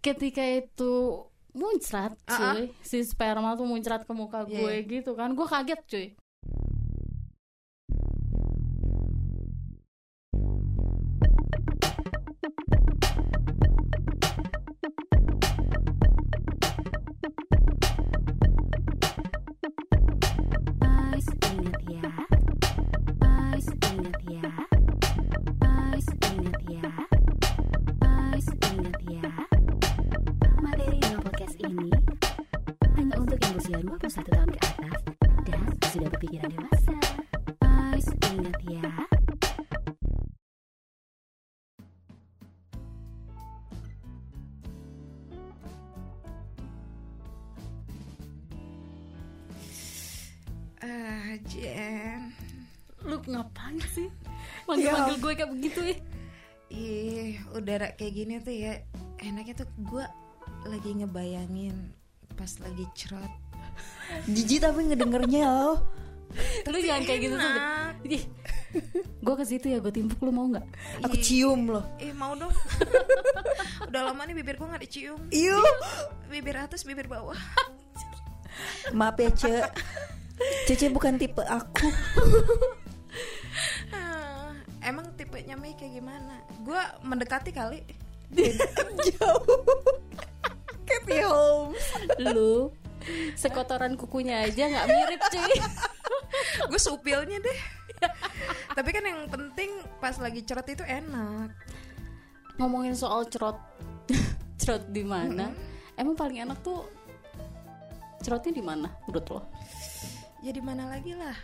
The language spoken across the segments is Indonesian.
ketika itu muncrat Ah, ah. cuy. Si sperma tuh muncrat ke muka Iya, gue gitu kan. Gue kaget cuy kayak begitu ih Ih, udara kayak gini tuh ya enaknya tuh gue lagi ngebayangin pas lagi cerot. Jijik tapi ngedengernya loh. lu jangan kayak gitu tuh gue ke situ ya gue timpuk lu mau nggak Aku cium loh. Eh mau dong. Udah lama nih bibir gue nggak dicium. Iyo. Bibir atas, bibir bawah. Maaf ya, Ce. Cece bukan tipe aku. Tipenya Mei kayak gimana? Gue mendekati kali. Jauh. Katie Holmes. lu sekotoran kukunya aja nggak mirip cuy Gue supilnya deh. Tapi kan yang penting pas lagi cerot itu enak. ngomongin soal cerot cerot di mana emang paling enak tuh cerotnya di mana menurut lo Ya di mana lagi lah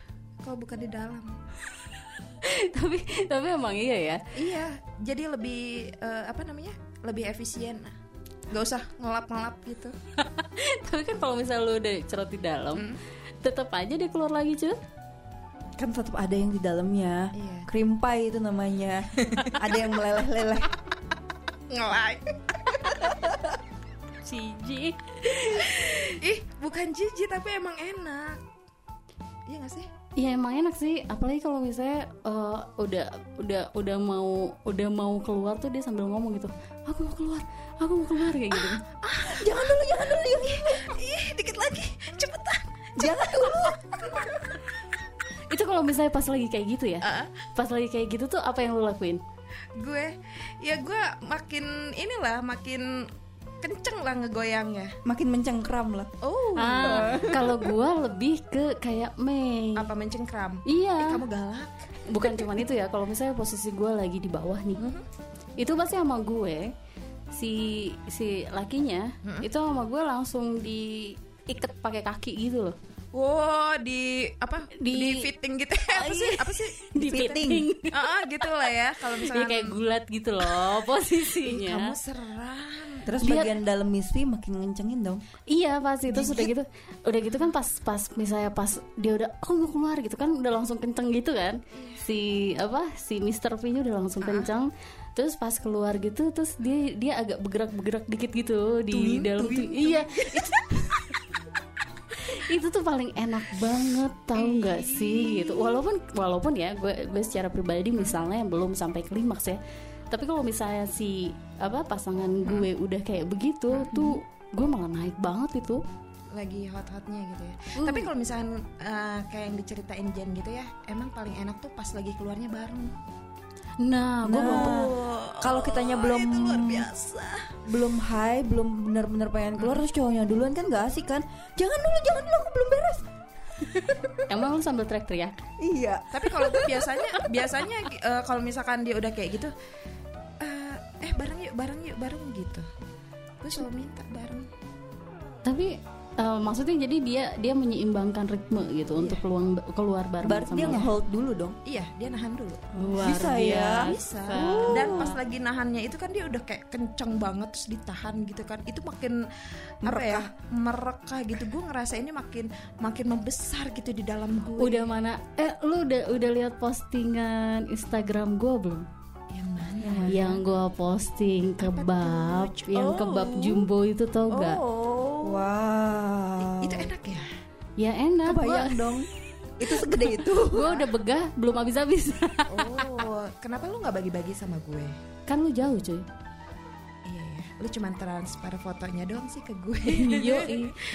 kalau bukan di dalam. tapi tapi emang iya ya Iya, jadi lebih eh, apa namanya? Lebih efisien. Gak usah ngelap-ngelap gitu. tapi kan kalau misalnya lo udah cerot di dalam tetap aja dia keluar lagi cuy Kan tetap ada yang di dalamnya. Iya. Cream pie itu namanya. ada yang meleleh-leleh. Ngelai. Ciji Ih, bukan jijik tapi emang enak. Iya gak sih? Ya emang enak sih apalagi kalau misalnya eh, udah udah udah mau udah mau keluar tuh dia sambil ngomong gitu aku mau keluar aku mau keluar kayak gitu jangan dulu, jangan dulu. Ini. Ih, dikit lagi. Cepetan. Jangan dulu. itu kalau misalnya pas lagi kayak gitu ya Ah. pas lagi kayak gitu tuh apa yang lo lakuin Gue, ya gue makin inilah, makin kenceng lah ngegoyangnya. Makin mencengkram lah. Oh, Ah, kalau gua lebih ke kayak Mei. apa mencengkram? Iya. Eh, kamu galak. Bukan cuman itu ya. Kalau misalnya posisi gua lagi di bawah nih, itu pasti sama gue si si lakinya itu sama gue langsung diikat pakai kaki gitu loh. Wow, di apa? Di- Di, fitting gitu. apa sih? Apa sih? Di fitting. Ah, ah, gitu lah ya. Kalau Dia misalnya kayak gulat gitu loh posisinya. kamu seram. Terus Lihat- bagian dalam misfi makin ngencengin dong. Iya pasti itu sudah gitu, udah gitu kan pas pas misalnya pas dia udah oh mau keluar gitu kan udah langsung kenceng gitu kan. Si apa si Mr. V nya udah langsung kenceng. Terus pas keluar gitu terus dia dia agak bergerak bergerak dikit gitu di dalam tuh iya itu itu tuh paling enak banget tahu nggak sih gitu. Walaupun walaupun ya gue gue secara pribadi misalnya yang belum sampai klimaks ya. Tapi kalau misalnya si apa pasangan gue udah kayak begitu tuh gue malah naik banget itu lagi hot-hotnya gitu ya. Tapi kalau misalnya eh, kayak yang diceritain Jen gitu ya, emang paling enak tuh pas lagi keluarnya bareng. nah gue belum pernah Kalau kitanya belum itu luar biasa. belum high, belum benar-benar pengen keluar terus cowoknya duluan kan gak asik kan? Jangan dulu, jangan dulu aku belum beres. emang lu sambil teriak-teriak Iya. Tapi kalau gue biasanya biasanya eh, kalau misalkan dia udah kayak gitu, eh, eh bareng yuk, bareng yuk, bareng gitu. Gue selalu minta bareng. tapi eh, maksudnya jadi dia dia menyeimbangkan ritme gitu untuk keluar keluar bareng Berarti sama dia nge-hold dulu dong. Iya, dia nahan dulu. luar Bisa ya? Bisa. Dan pas lagi nahannya itu kan dia udah kayak kenceng banget terus ditahan gitu kan. Itu makin apa ya? Merekah gitu. Gue ngerasa ini makin makin membesar gitu di dalam gue. udah mana eh lu udah udah lihat postingan Instagram gue belum Yang mana? yang gue posting kebab yang Oh. kebab jumbo itu tau gak Oh. Wow. Itu enak ya? ya enak Kebayang gue dong. Itu segede itu. udah begah belum habis habis Oh, kenapa lu nggak bagi-bagi sama gue? kan lu jauh cuy Iya ya. lu cuman transfer fotonya doang sih ke gue Yo,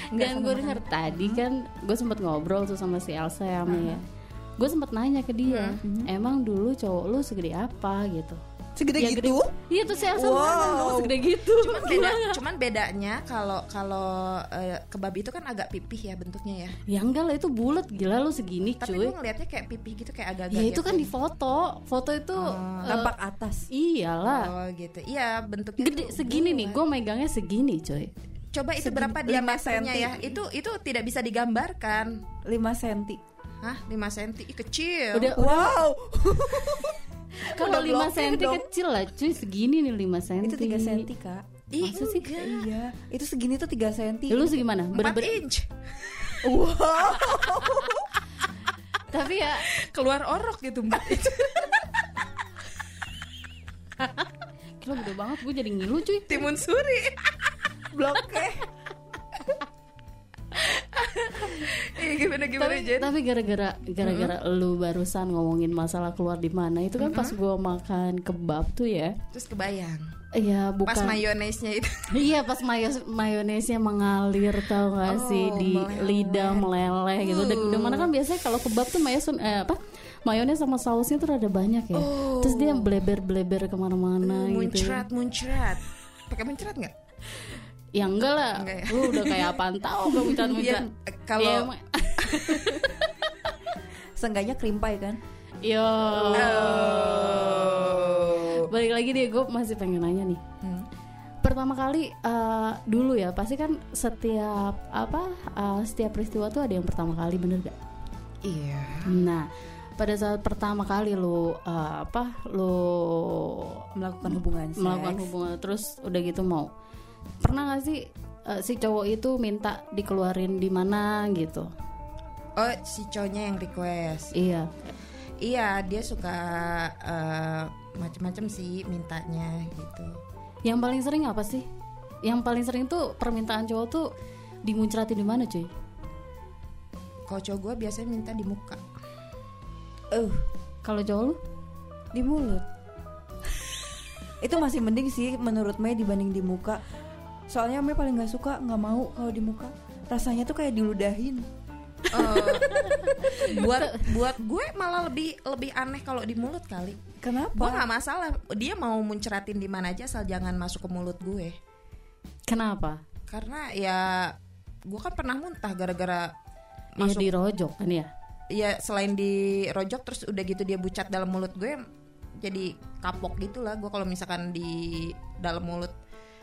Nggak dan gue denger tadi kan gue sempet ngobrol tuh sama si Elsa ya Mei ya. Gue sempet nanya ke dia, emang dulu cowok lu segede apa gitu? Segede Ya, gitu? Iya tuh si Elsa Wow. bilang, "Oh, segede gitu. cuman beda cuman bedanya kalau kalau eh, kebab itu kan agak pipih ya bentuknya ya Ya enggak lah itu bulat gila lu segini tapi cuy. gue ngelihatnya kayak pipih gitu kayak agak-agak Ya itu gitu. kan di foto. Foto itu eh, Tampak atas. iyalah. oh gitu iya bentuknya Gede tuh segini nih, gue megangnya segini coy. coba itu Segini, berapa lima diameternya ya itu itu tidak bisa digambarkan 5 cm. Hah, 5 cm? Ih, kecil. Udah Wow. kalau udah 5 blokir cm kecil lah cuy, segini nih 5 cm. Itu 3 cm, Kak. Masa sih? Iya, itu segini tuh 3 cm. Ya, lu segimana? 4 Bener-bener inch. tapi ya Keluar orok gitu, Mbak. Gila gede banget gue jadi ngilu cuy Timun suri. Bloknya. Ih, gimana gimana tapi, Jen? tapi gara-gara gara-gara lu barusan ngomongin masalah keluar di mana itu kan pas gue makan kebab tuh ya Terus kebayang. Iya bukan Pas mayonesnya itu. Iya pas mayo mayonesnya mengalir tau gak sih Oh, di meleleh. lidah meleleh gitu. Dan Uh. mana kan biasanya kalau kebab tuh mayones eh, apa mayones sama sausnya tuh rada banyak ya. Oh. Terus dia bleber-bleber ke mana-mana gitu. muncrat, muncrat. Pakai muncrat nggak? Ya enggak lah. Enggak ya? Lu udah kayak apaan tahu gak. Iya, eh, kalau- Ya, emang- Seenggaknya krimpai kan? Yo. Oh. Balik lagi deh gue masih pengen nanya nih. Hmm. Pertama kali eh, dulu ya pasti kan setiap apa eh, setiap peristiwa tuh ada yang pertama kali bener gak? Iya. Nah, pada saat pertama kali lo uh, apa lo Melakukan hubungan seks. melakukan hubungan terus udah gitu mau pernah gak sih uh, si cowok itu minta dikeluarin di mana gitu? Oh, si cowoknya yang request. Iya. Iya, dia suka eh, macem-macem sih mintanya gitu. Yang paling sering apa sih? Yang paling sering tuh permintaan cowok tuh dimuncratin di mana cuy? Kalau cowok gue biasanya minta di muka. Uh, Kalau cowok lu? di mulut. itu masih mending sih menurut Mei dibanding di muka. Soalnya Mei paling nggak suka nggak mau kalau di muka. Rasanya tuh kayak diludahin. Eh, buat buat gue malah lebih lebih aneh kalau di mulut kali. Kenapa? Gue nggak masalah. Dia mau muncratin di mana aja asal jangan masuk ke mulut gue. Kenapa? Karena ya gue kan pernah muntah gara-gara Ya masuk. dirojok kan ya? Ya selain di rojok terus udah gitu dia bucat dalam mulut gue jadi kapok gitu lah gue kalau misalkan di dalam mulut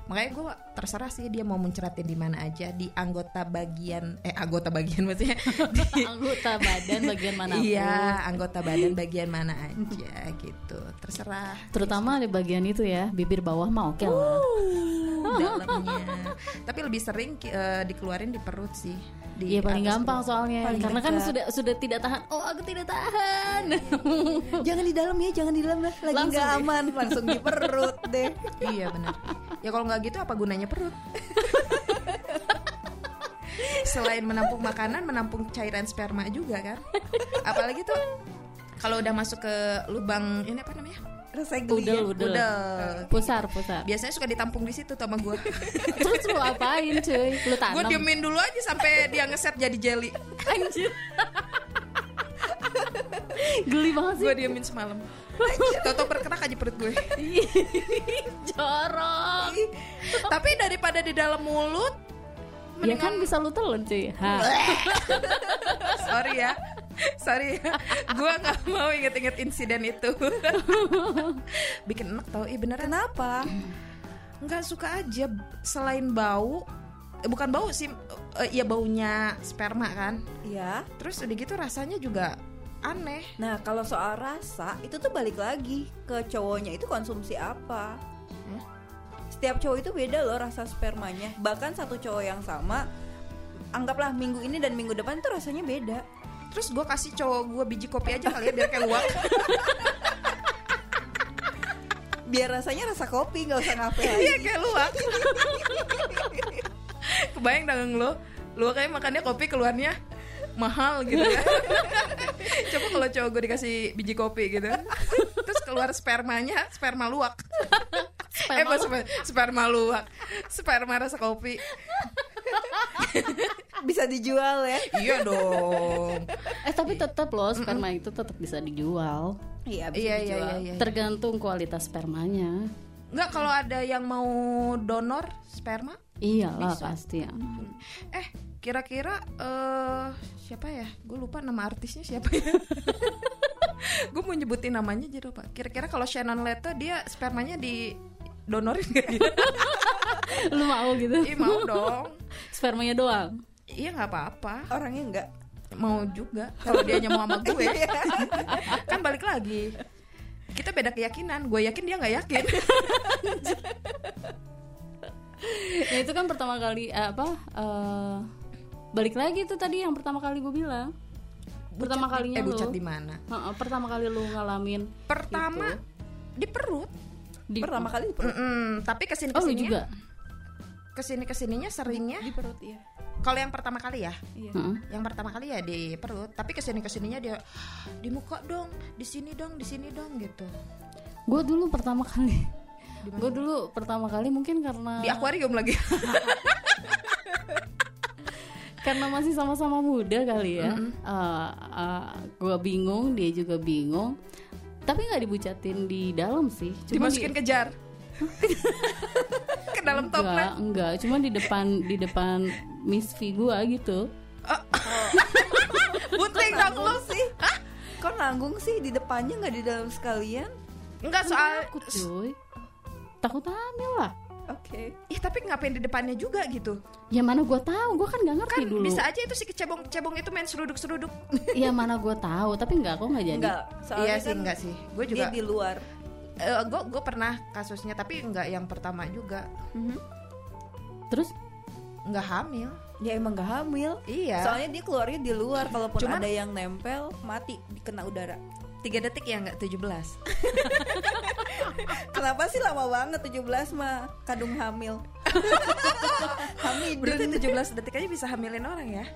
makanya gue terserah sih dia mau muncratin di mana aja di anggota bagian eh anggota bagian maksudnya. Di Anggota badan bagian mana? iya anggota badan bagian mana aja gitu. Terserah. Terutama di bagian itu ya, bibir bawah mah oke lah. dalamnya. Tapi lebih sering eh, dikeluarin di perut sih di Iya paling gampang soalnya Paling karena kan dekat. sudah sudah tidak tahan. Oh aku tidak tahan. jangan di dalam ya, jangan di dalam lah. Lagi nggak aman, langsung di perut deh. iya benar ya kalau nggak gitu apa gunanya perut selain menampung makanan menampung cairan sperma juga kan apalagi tuh kalau udah masuk ke lubang ini apa namanya Rasa geli Udel, ya. udel. udel Pusar, pusar. biasanya suka ditampung di situ sama gue Terus lu apain cuy? Lu gue tanam? diemin dulu aja sampai dia ngeset jadi jelly Anjir. Geli banget sih. gue diemin semalam Toto berkerak aja perut gue Jorok. tapi daripada di dalam mulut Ya kan bisa lu telan cuy. Sorry ya sorry ya gue nggak mau inget-inget insiden itu bikin enak tau ih beneran Kenapa? nggak suka aja selain bau eh, bukan bau sih eh, ya baunya sperma kan Iya. terus udah gitu rasanya juga aneh Nah, kalau soal rasa itu tuh balik lagi ke cowoknya itu konsumsi apa. Hmm? Setiap cowok itu beda loh rasa spermanya. Bahkan satu cowok yang sama anggaplah minggu ini dan minggu depan tuh rasanya beda. Terus gue kasih cowok gue biji kopi aja kali ya biar kayak luak Biar rasanya rasa kopi, nggak usah ngapain. iya kayak luak kebayang dong lo lo kayak makannya kopi keluarnya mahal gitu ya. Coba kalau cowok gue dikasih biji kopi gitu. Terus keluar spermanya sperma luak eh pas sperma, sperma luwak sperma rasa kopi. Bisa dijual ya. iya dong. Eh tapi tetap loh sperma itu tetap bisa dijual. Iya, iya iya iya iya. Tergantung kualitas spermanya. Enggak kalau ada yang mau donor sperma iyalah pasti ya. Eh kira-kira eh siapa ya? Gue lupa nama artisnya siapa ya. Gue mau nyebutin namanya jadi lupa kira-kira kalau Shannon Leto dia spermanya di donorin gak gitu lu mau gitu? Ih, mau dong. Spermanya doang? Iya nggak apa-apa. Orangnya enggak. mau juga kalau dia mau sama gue. Kan balik lagi. Kita beda keyakinan. Gue yakin dia nggak yakin. Ya itu kan pertama kali eh, apa eh, balik lagi tuh tadi yang pertama kali gue bilang. Pertama kalinya eh bucat lu. di mana? Heeh, pertama kali lu ngalamin pertama di perut di Pertama kali di perut. Mm-mm, tapi ke sini oh lu ke sininya juga? ke sini ke sininya seringnya Di perut ya. kalau yang pertama kali ya? Iya. Yang pertama kali ya di perut tapi ke sini ke sininya dia di muka dong di sini dong di sini dong gitu. Gue dulu pertama kali. Gue dulu pertama kali mungkin karena di akuarium lagi. Karena masih sama-sama muda kali ya. Gue bingung dia juga bingung tapi nggak dibucatin di dalam sih cuma dimasukin ke jar ke dalam enggak toplet. Enggak cuma di depan di depan Miss V gua gitu. Bunting dong lu sih. Kok nanggung sih? Di depannya nggak di dalam sekalian? enggak soal takut cuy. Takut hamil lah Oke. Ih tapi ngapain di depannya juga gitu ya mana gue tahu gue kan nggak ngerti Kan dulu bisa aja itu si kecebong-cebong itu main seruduk-seruduk ya mana gue tahu tapi nggak kok nggak jadi Enggak. Soalnya Iya sih kan enggak sih Gue Dia juga di luar. Gue gue pernah kasusnya tapi enggak yang pertama juga terus Enggak hamil Ya emang gak hamil. Iya Soalnya dia keluarnya di luar. Kalaupun Cuman- ada yang nempel, mati kena udara. Tiga detik ya enggak 17 Kenapa sih lama banget 17 mah kadung hamil. hamil Berarti 17 detik aja bisa hamilin orang ya?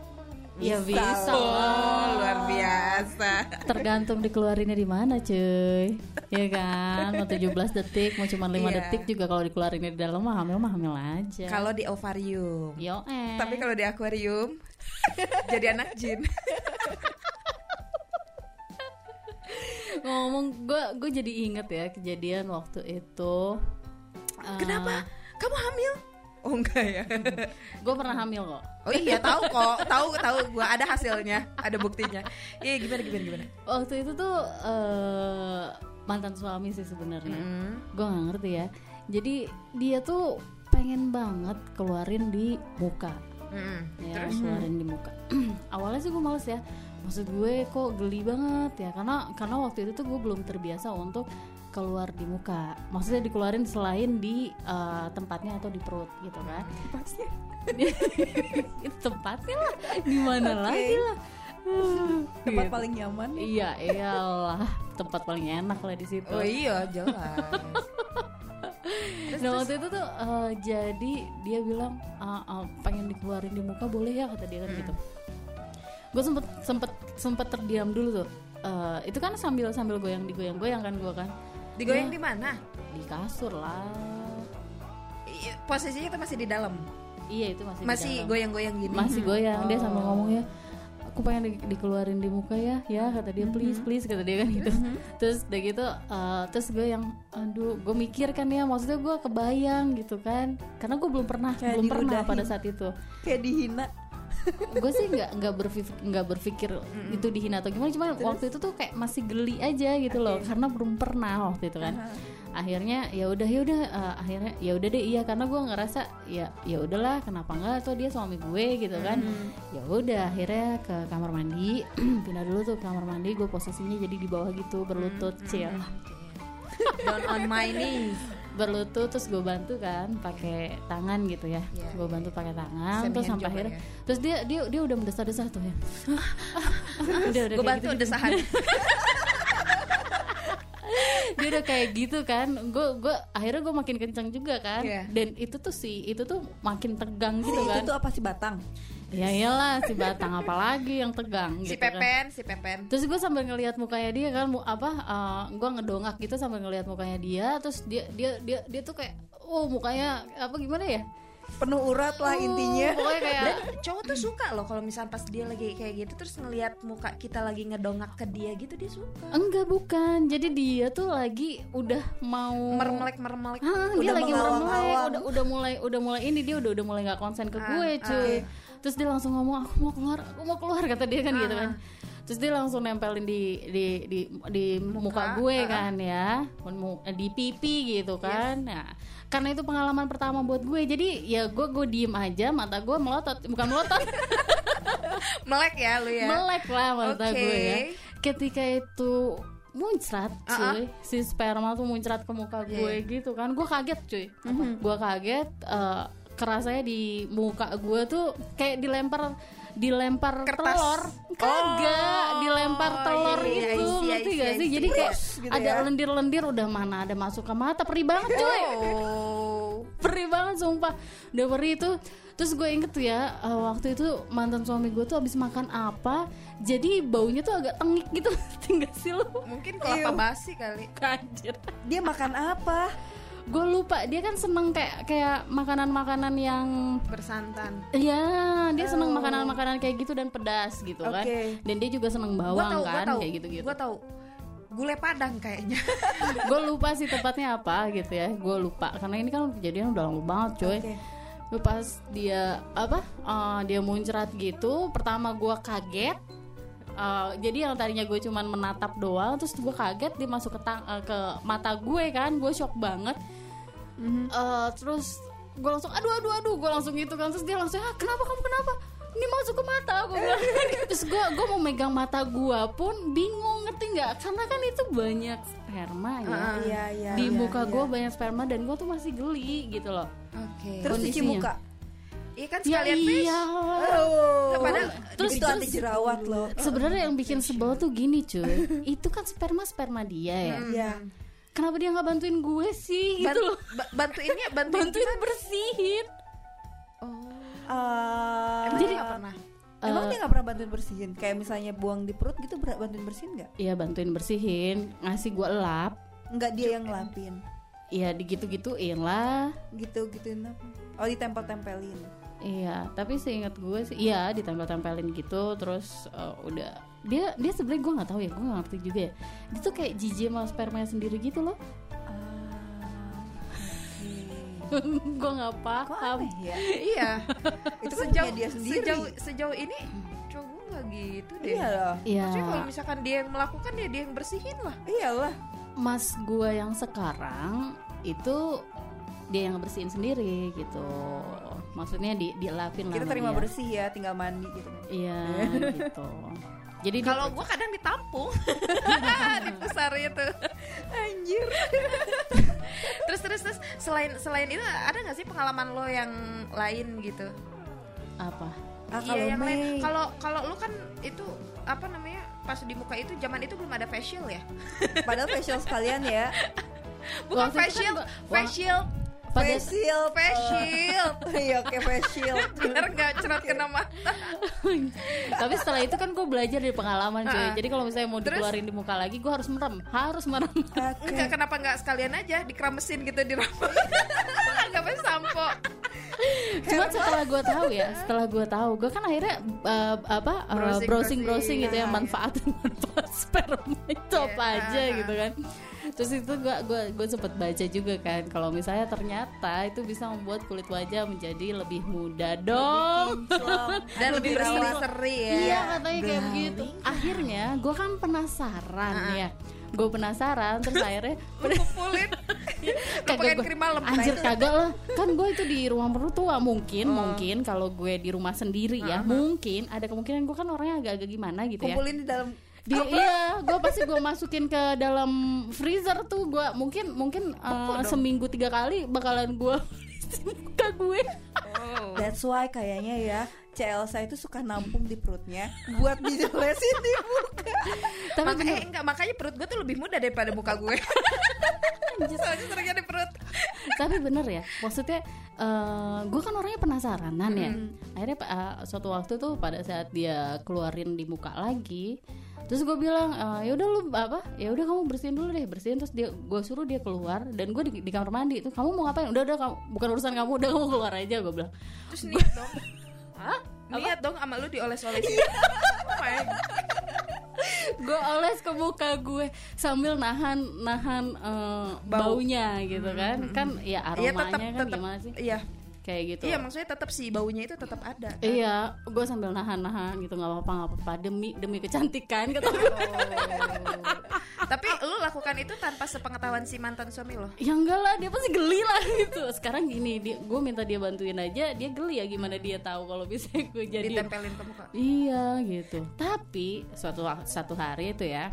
Ya bisa Oh luar biasa. Tergantung dikeluarinnya di mana cuy. Ya kan? Mau 17 detik mau cuma 5 Iya. detik juga kalau dikeluarinnya di dalam mah hamil mah hamil aja. Kalau di ovarium. Yo eh. Tapi kalau di akuarium Jadi anak jin ngomong gue gue jadi inget ya kejadian waktu itu. Eh, Kenapa? Kamu hamil? Oh enggak ya. Gue pernah hamil kok. Oh iya tahu kok. Tahu tahu gua. Ada hasilnya. Ada buktinya. Iya gimana gimana gimana? Waktu itu tuh eh, mantan suami sih sebenarnya. Mm. gue nggak ngerti ya. Jadi dia tuh pengen banget keluarin di muka. Mm. ya keluarin di muka. Awalnya sih gue males ya maksud gue kok geli banget ya karena karena waktu itu tuh gue belum terbiasa untuk keluar di muka. Maksudnya dikeluarin selain di eh, tempatnya atau di perut gitu kan. Itu tempatnya lah. Di mana lagi lah? Tempat Gitu. paling nyaman. iya iyalah. Tempat paling enak lah di situ. Oh iya jelas. Nah waktu itu tuh eh, jadi dia bilang "Ah, ah, pengen dikeluarin di muka boleh ya? kata dia kan gitu gue sempet sempet sempet terdiam dulu tuh. Eh, itu kan sambil sambil goyang digoyang goyang kan gue kan. Digoyang di mana? di kasur lah. I- Posisinya itu masih di dalam? Iya itu masih Masih goyang-goyang gini? Masih goyang dia Oh. sambil ngomong ya aku pengen di- dikeluarin di muka ya ya kata dia. Please please kata dia kan gitu. Terus udah gitu eh, terus gue yang aduh gue mikir kan ya maksudnya gue kebayang gitu kan. Karena gue belum pernah Kayak belum pernah diludahin. pada saat itu. Kayak dihina. Gue sih nggak nggak berpikir nggak berpikir itu dihina atau gimana cuma waktu itu tuh kayak masih geli aja gitu loh karena belum pernah waktu itu kan. Akhirnya ya udah ya udah eh, akhirnya ya udah deh iya karena gue ngerasa ya ya udahlah kenapa enggak atau dia suami gue gitu kan. Ya udah akhirnya ke kamar mandi pindah dulu tuh ke kamar mandi gue posisinya jadi di bawah gitu berlutut cil Down on my knees berlutut terus gue bantu kan pakai tangan gitu ya. Iya, gue bantu pakai tangan Semi terus sampai akhirnya ya. terus dia dia dia udah mendesah-desah tuh ya. Udah udah Gue bantu gitu, desahan dia udah kayak gitu kan. Gue gue akhirnya gue makin kencang juga kan. Iya. dan itu tuh sih itu tuh makin tegang gitu Itu kan. tuh apa sih batang? Ya iyalah si batang apalagi yang tegang si gitu kan. Pepen si Pepen Terus gue sambil ngelihat mukanya dia kan apa uh, gue ngedongak gitu sambil ngelihat mukanya dia terus dia dia dia dia tuh kayak oh mukanya apa gimana ya? penuh urat lah intinya Pokoknya kayak dan cowok tuh suka loh kalau misalnya pas dia lagi kayak gitu terus ngelihat muka kita lagi ngedongak ke dia gitu dia suka enggak bukan. Jadi dia tuh lagi udah mau mermelek mermelek Hah, dia Udah lagi meremlek, mengawang-awang. udah udah mulai udah mulai ini dia udah udah mulai nggak konsen ke Ah, gue, cuy. Terus dia langsung ngomong aku mau keluar, aku mau keluar kata dia kan gitu Ah. kan. Terus dia langsung nempelin di di di di muka, gue ah. kan ya, Mu- di pipi gitu kan. Nah, karena itu pengalaman pertama buat gue. Jadi ya gue gue diem aja, mata gue melotot, bukan melotot, melek ya lu ya melek lah mata Oke. gue ya. Ketika itu muncrat Ah, cuy si sperma tuh muncrat ke muka Iya, gue gitu kan gue kaget cuy gue kaget eh, kerasanya di muka gue tuh kayak dilempar dilempar Kertas. telur. Kagak Oh, dilempar telur iya, iya, gitu I see, I ngerti see, gak sih? see. jadi kayak gitu ada ya. lendir-lendir udah mana ada masuk ke mata perih banget cuy. Oh perih banget sumpah. Udah perih itu terus gue inget tuh ya eh, waktu itu mantan suami gue tuh abis makan apa jadi baunya tuh agak tengik gitu. Tinggal sih lu? Mungkin kelapa basi kali. Anjir. Dia makan apa gue lupa dia kan seneng kayak kayak makanan-makanan yang bersantan Iya, dia seneng makanan-makanan kayak gitu dan pedas gitu kan. Oke. Dan dia juga seneng gua bawang tahu gua kan tahu kayak gitu-gitu. gua tahu gulai padang kayaknya gue lupa sih tepatnya apa gitu ya. Gue lupa karena ini kan kejadian udah lama banget, coy. Gue pas dia apa? eh, dia muncrat gitu, pertama gue kaget. Eh, jadi yang tadinya gue cuman menatap doang, terus gue kaget dia masuk ke tang- eh, ke mata gue kan, gue shock banget. Eh, terus gue langsung aduh aduh aduh gue langsung gitu kan terus dia langsung ah kenapa kamu kenapa? Ini masuk ke mata gue bilang. Terus gue gue mau megang mata gue pun bingung ngerti nggak? Karena kan itu banyak sperma ya. Iya iya di iya, muka iya. gue banyak sperma dan gue tuh masih geli gitu loh. Oke. Terus cuci muka iya kan ya sekalian face iya. Oh. Padahal terus itu anti jerawat loh. sebenarnya yang bikin sebel tuh gini cuy. Itu kan sperma sperma dia ya. Iya. kenapa dia nggak bantuin gue sih gitu Ban- loh? ba- bantuinnya bantuin, bantuin gimana? bersihin. Oh. Eh, emang Jadi- dia nggak pernah? emang Eh, dia nggak pernah bantuin bersihin? Kayak misalnya buang di perut gitu bantuin bersihin nggak? Iya bantuin bersihin, ngasih gue lap, nggak dia yang ngelapin Iya digitu-gituin lah. gitu gituin apa? Oh ditempel-tempelin Iya, tapi seingat gue sih, iya ditempel-tempelin gitu, terus eh, udah. Dia dia sebenarnya gue nggak tahu ya, gue nggak ngerti juga ya. Dia tuh kayak jijik sama spermanya sendiri gitu loh. Ah, gue nggak paham. ya? Iya. Itu kan sejauh dia sendiri. sejauh sejauh ini cowok gue nggak gitu deh. Iya loh. Iya, Maksudnya kalau misalkan dia yang melakukan ya dia yang bersihin lah. Iyalah. Mas gue yang sekarang itu dia yang bersihin sendiri gitu. Maksudnya di dilapin lah. kita terima dia. bersih ya tinggal mandi gitu Iya gitu. Jadi kalau gue kadang ditampung. Di pusar itu. Anjir. Terus terus terus. Selain selain itu ada nggak sih pengalaman lo yang lain gitu? Apa? ah, iya kalau yang lain. Mei. Kalau kalau lo kan itu apa namanya pas di muka itu zaman itu belum ada facial ya? Padahal facial sekalian ya. Bukan Waktu itu kan facial gua- facial Pada facial facial iya oke facial biar nggak cerot kena mata. Tapi setelah itu kan gue belajar dari pengalaman cuy. Jadi kalau misalnya mau Terus? dikeluarin di muka lagi, gue harus merem, harus merem. Enggak, kenapa nggak sekalian aja? Dikeramesin gitu di rambut nggak pakai sampo Cuma setelah gue tahu ya, setelah gue tahu, gue kan akhirnya uh, apa uh, Browsing, browsing browsing. gitu ya iya. manfaat manfaat sperma itu Iya, apa aja gitu kan. Terus itu gue gue gue sempet baca juga kan, kalau misalnya ternyata itu bisa membuat kulit wajah menjadi lebih muda dong. dan lebih berseri-seri ya. Iya katanya kayak begitu. Akhirnya gue kan penasaran ya. Gue penasaran terus akhirnya kulit. Kagak gua- krim malam Anjir kagak lah. Kan gue itu di ruang mertua Mungkin Mungkin kalau gue di rumah sendiri ya Mungkin Ada kemungkinan gue kan orangnya agak-agak gimana gitu ya. Kumpulin di dalam di, Iya Gue pasti gue masukin ke dalam freezer tuh gue Mungkin Mungkin uh, seminggu tiga kali Bakalan gue muka gue Oh. That's why kayaknya ya Celsa itu suka nampung di perutnya buat dijolesin di muka. tapi makanya bener eh, enggak makanya perut gue tuh lebih mudah daripada muka gue. Soalnya seringnya di perut. tapi bener ya maksudnya eh, gue kan orangnya penasaranan ya akhirnya eh, suatu waktu tuh pada saat dia keluarin di muka lagi terus gue bilang ya udah lu apa ya udah kamu bersihin dulu deh bersihin. Terus dia gue suruh dia keluar dan gue di, di kamar mandi. Itu kamu mau ngapain? Udah udah kamu bukan urusan kamu udah kamu keluar aja gue bilang. Terus niat dong. Hah? Niat dong sama lu dioles-olesin. Oh my gue oles ke muka gue sambil nahan nahan eh, Bau. baunya gitu kan. Kan ya Iya aromanya tetap kan tetap gimana sih? Iya. Kayak gitu Iya maksudnya tetap si baunya itu tetap ada. kan? Iya, gue sambil nahan-nahan gitu nggak apa-apa nggak apa-apa demi demi kecantikan kata gue. Tapi lu lakukan itu tanpa sepengetahuan si mantan suami lo. ya enggak lah, dia pasti geli lah gitu. Sekarang gini, dia, gue minta dia bantuin aja, dia geli ya gimana dia tahu kalau bisa gue jadi. Ditempelin ke muka. Iya gitu. Tapi suatu satu hari itu ya,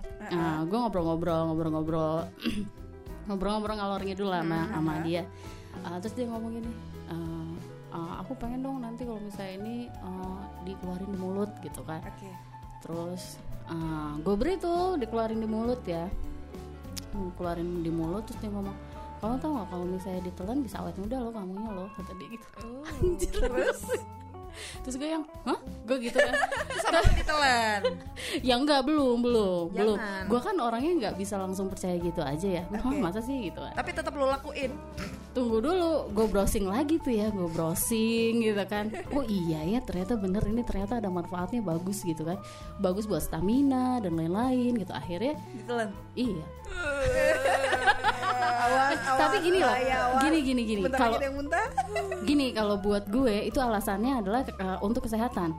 gue ngobrol-ngobrol, ngobrol-ngobrol, ngobrol-ngobrol ngalor ngidul lah sama, sama dia. Ah, terus dia ngomong gini, "Eh, ah, aku pengen dong nanti kalau misalnya ini eh, dikeluarin di mulut gitu kan. Oke. Terus gue beri tuh dikeluarin di mulut ya, Hmm, keluarin di mulut terus dia ngomong. Kamu tau gak kalau misalnya ditelan bisa awet muda loh kamunya loh kata dia gitu. Anjir, terus terus gue yang hah gue gitu kan Sama lu ditelan. ya enggak belum belum belum Jangan. gue kan orangnya nggak bisa langsung percaya gitu aja ya Hah, Oke. masa sih gitu kan Tapi tetap lu lakuin. tunggu dulu gue browsing lagi tuh ya gue browsing gitu kan oh iya ya ternyata bener ini ternyata ada manfaatnya bagus gitu kan bagus buat stamina dan lain-lain gitu akhirnya Ditelan. iya awas. Tapi gini loh bahaya, awas. gini gini gini. Kalau gini kalau buat gue itu alasannya adalah eh, untuk kesehatan.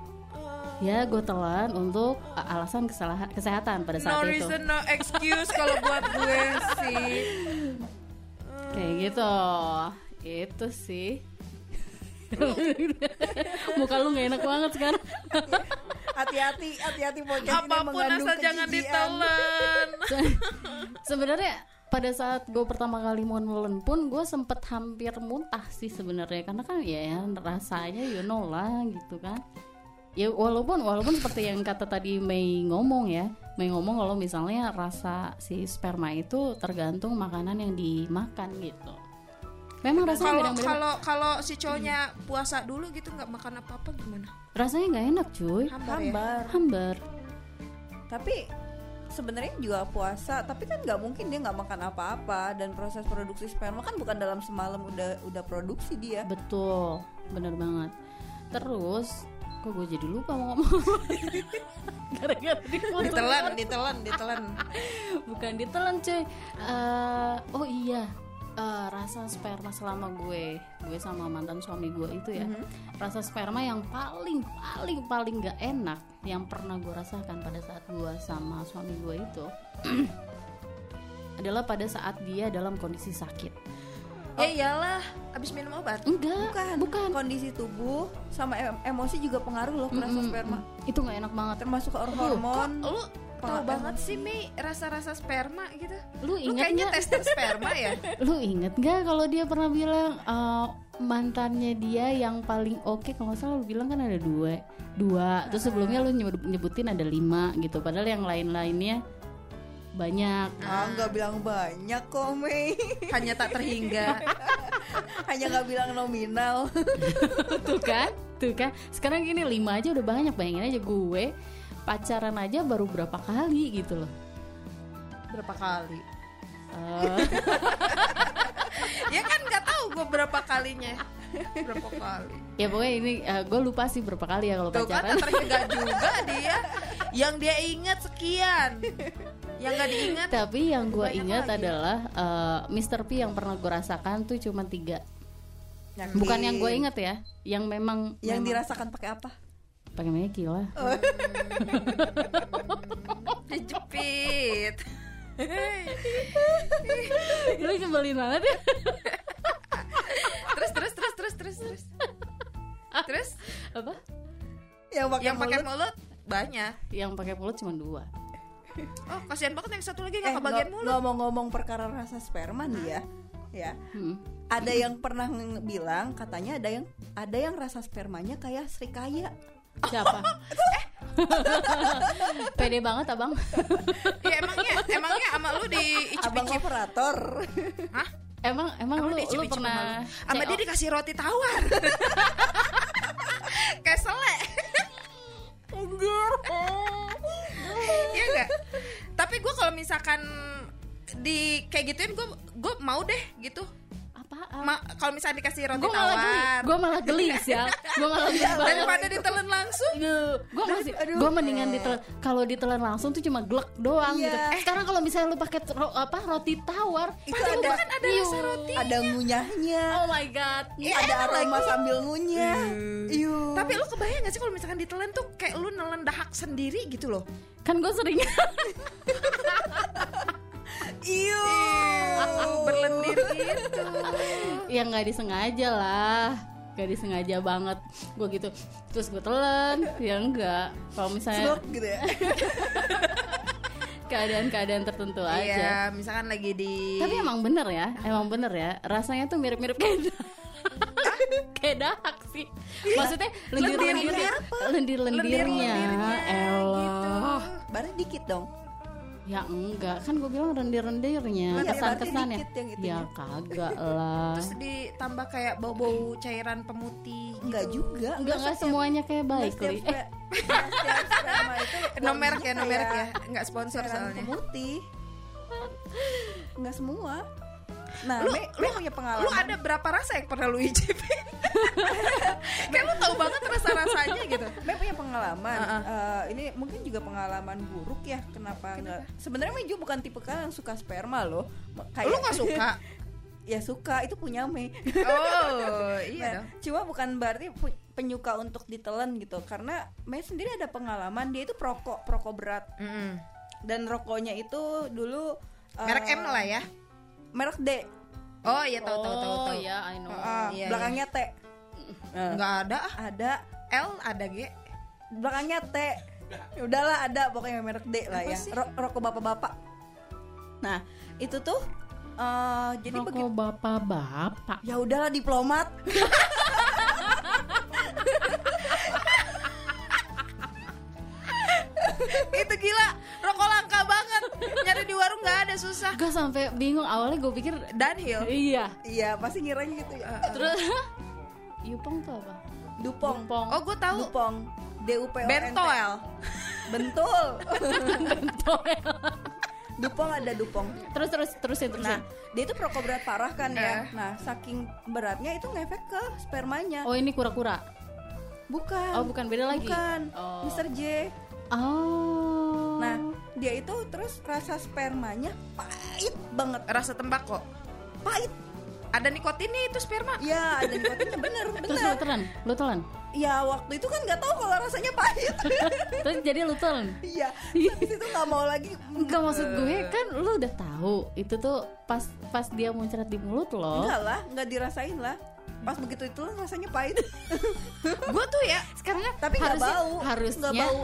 Ya gue telan untuk eh, alasan kesalahan kesehatan pada No saat itu. reason, no excuse kalau buat gue sih. kayak gitu. Itu sih. Muka lu nggak enak banget sekarang. Hati-hati, hati-hati podcast Apa pun asal jangan ditelan. sebenarnya pada saat gue pertama kali mau nelen pun gue sempet hampir muntah sih sebenarnya. Karena kan ya, ya rasanya you know lah gitu kan. Ya walaupun walaupun seperti yang kata tadi Mei ngomong ya. Mei ngomong kalau misalnya rasa si sperma itu tergantung makanan yang dimakan gitu. Memang rasanya Kalau beda-beda. kalau kalau si cowoknya puasa dulu gitu nggak makan apa-apa gimana? rasanya nggak enak cuy. Hambar ya. Hambar. hambar. Tapi sebenarnya juga puasa, tapi kan nggak mungkin dia nggak makan apa-apa dan proses produksi sperma kan bukan dalam semalam udah udah produksi dia. Betul, bener banget. Terus, kok gue jadi lupa mau ngomong Gara-gara. Ditelan, ditelan, ditelan. Bukan ditelan cuy Eh, Oh iya eh, Rasa sperma selama gue Gue sama mantan suami gue itu ya Rasa sperma yang paling, paling, paling gak enak Yang pernah gue rasakan pada saat gue sama suami gue itu Adalah pada saat dia dalam kondisi sakit Ya iyalah, abis minum obat. Enggak, Bukan, bukan Kondisi tubuh sama em- emosi juga pengaruh loh ke rasa Mm-mm, sperma. Itu gak enak banget Termasuk hormon. Lu tahu banget sih Mi rasa-rasa sperma gitu. Lu Lu ingat kayaknya tester sperma ya? Lu inget gak kalau dia pernah bilang eh, mantannya dia yang paling oke kalau nggak salah lu bilang kan ada dua dua terus sebelumnya lu nyebut- nyebutin ada lima gitu padahal yang lain-lainnya banyak Ah, nggak bilang banyak kok, Mei. Hanya tak terhingga. Hanya nggak bilang nominal. tuh kan tuh kan sekarang gini lima aja udah banyak bayangin aja gue pacaran aja baru berapa kali gitu loh Berapa kali? Eh, Ya kan nggak tahu gue berapa kalinya. Berapa kali? ya pokoknya ini eh, gue lupa sih berapa kali ya kalau kan pacaran tak terhingga juga dia. Yang dia ingat sekian. Yang nggak diingat tapi yang gue ingat lagi. adalah eh, Mr. P yang pernah gue rasakan tuh cuma tiga Yakin. bukan yang gue inget ya yang memang Yang memang- dirasakan pakai apa? Pakai Maggie lah dijepit. lu nyebelin banget ya terus terus terus terus terus terus. Terus apa Yang pakai yang pakai mulut. mulut banyak. yang pakai mulut cuma dua Oh, kasihan banget yang satu lagi Eh, nggak kebagian ngo- mulut. ngomong-ngomong perkara rasa sperma nih ya. Ya. Hmm. ada yang pernah bilang katanya ada yang ada yang rasa spermanya kayak Srikaya. Siapa? Pede banget abang. ya emangnya emangnya sama lu di Abang icip-icip? operator. Hah? Emang emang Emang lu lu pernah sama dia dikasih roti tawar. Kayak sele Iya enggak tapi gue kalau misalkan di kayak gituin gue gue mau deh gitu apaan? Ma- kalau misalnya dikasih roti Gue malah geli, tawar gue malah geli sih ya. Gue malah geli banget. daripada ditelan langsung gue masih gue mendingan ditelan kalau ditelan langsung tuh cuma glek doang Iya. gitu. Eh, sekarang kalau misalnya lu pakai ro- apa roti tawar, Itu ada- kan ada rasa roti. Ada ngunyahnya. Oh my god. ada aroma sambil ngunyah. Iyu. tapi lu kebayang gak sih kalau misalkan ditelan tuh kayak lu nelen dahak sendiri gitu loh Kan gue sering Iyu. berlendir gitu ya nggak disengaja lah. Gak disengaja banget gue gitu terus gue telan ya enggak kalau misalnya Slok gitu ya. keadaan-keadaan tertentu aja iya misalkan lagi di Tapi emang bener ya, emang bener ya. Rasanya tuh mirip-mirip kayak dahak. kayak dahak sih. Maksudnya lendir-lendirnya, lendir-lendirnya. Elah. Baru dikit dong. Ya enggak, kan gue bilang Iya, dikit yang itunya. Ya kagak lah. terus ditambah kayak bau-bau cairan pemutih Enggak juga. Enggak enggak semuanya kayak baik, setiap, Li. Eh, itu no merek ya no merek ya nggak sponsor cairan soalnya pemutih. Enggak semua. Nah, Lu- Me, Me punya pengalaman. lu ada berapa rasa yang pernah lu icipin kayak lu tahu banget rasa rasanya gitu Me punya pengalaman. Uh-uh. Eh, ini mungkin juga pengalaman buruk ya. Kenapa enggak? Sebenarnya Me juga bukan tipe kan yang suka sperma loh. Kayak lu nggak suka ya suka itu punya Me. oh iya Nah, dong cuma bukan berarti penyuka untuk ditelan gitu karena Mei sendiri ada pengalaman dia itu perokok perokok berat Mm-mm. dan rokoknya itu dulu eh, merek M lah ya merek D. Oh iya tahu tahu tahu Oh tahu. ya, I know. Ah, iya, belakangnya T. Nah, nggak ada ah. ada. L ada G. Belakangnya T. Udahlah ada. Pokoknya merek D lah Apa ya. sih? Ro- rokok bapak-bapak. Nah itu tuh eh, jadi Rokok begitu bapak-bapak. ya udahlah diplomat. Itu gila. Rokok langka banget nyari di warung nggak ada susah Gue sampai bingung awalnya gue pikir Dunhill iya. iya pasti ngiranya gitu ya Terus Yupong tuh apa? Dupong Dupong. oh gue tahu Dupong D U P O N T Bentoel Bentul. Dupong ada Dupong. terus terus terusin terusin. Nah, dia itu perokok berat parah kan Eh. ya. Nah, saking beratnya itu ngefek ke spermanya. Oh ini kura-kura. Bukan. Oh bukan beda lagi. Bukan. Oh. Mr. J. Oh. Nah, dia itu terus rasa spermanya pahit banget. rasa tembakau Pahit. ada nikotinnya itu sperma Ya, ada nikotinnya bener, terus lu bener. telan, lu telan. Ya, waktu itu kan nggak tahu kalau rasanya pahit. Terus jadi lu telan. Iya. Habis itu nggak mau lagi. Enggak maksud gue kan lu udah tahu itu tuh pas pas dia muncrat di mulut lo. Enggak lah, nggak dirasain lah. Pas begitu itu rasanya pahit. gue tuh ya Sekarang Tapi nggak bau. harusnya Nggak bau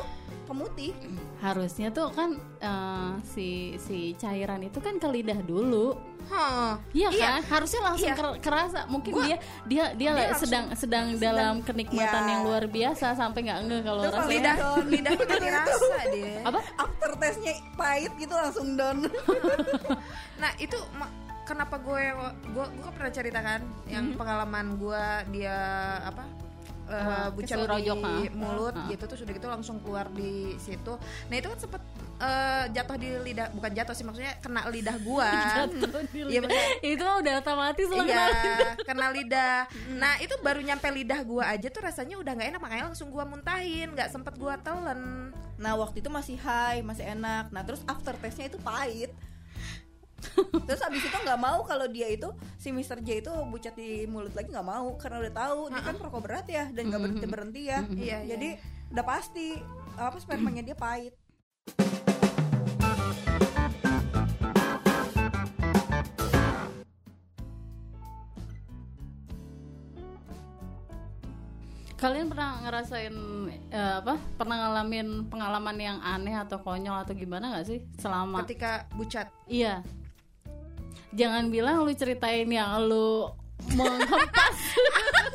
pemutih. harusnya tuh kan eh, si si cairan itu kan ke lidah dulu. Hah. Iya kan? Harusnya langsung Iya. ker- kerasa. Mungkin Gua- dia dia dia, dia sedang, sedang langsung- dalam kenikmatan ya. yang luar biasa sampai nggak ngeh kalau rasanya. lidah lidah rasa dia Apa? After testnya pahit gitu langsung down. nah itu kenapa gue gue gue pernah ceritakan yang pengalaman gue dia apa eh, Ah, bucat keselur di ah. mulut Ah. gitu terus udah gitu langsung keluar di situ nah itu kan sempet eh, jatuh di lidah bukan jatuh sih maksudnya kena lidah gua Jatuh di Iya, lidah. maksudnya- itu udah otomatis lah Iya, kena kena lidah. Nah, itu baru nyampe lidah gua aja tuh rasanya udah nggak enak makanya langsung gua muntahin, nggak sempet gua telen. Nah waktu itu masih high, masih enak. Nah terus after testnya itu pahit. Terus abis itu nggak mau kalau dia itu si Mr. J itu bucat di mulut lagi nggak mau karena udah tahu dia kan perokok berat ya dan nggak berhenti berhenti ya. Iya, iya, Jadi udah pasti apa spermanya dia pahit. Kalian pernah ngerasain eh, apa? Pernah ngalamin pengalaman yang aneh atau konyol atau gimana nggak sih selama Ketika bucat. Iya. Jangan bilang lu ceritain yang lu menghempas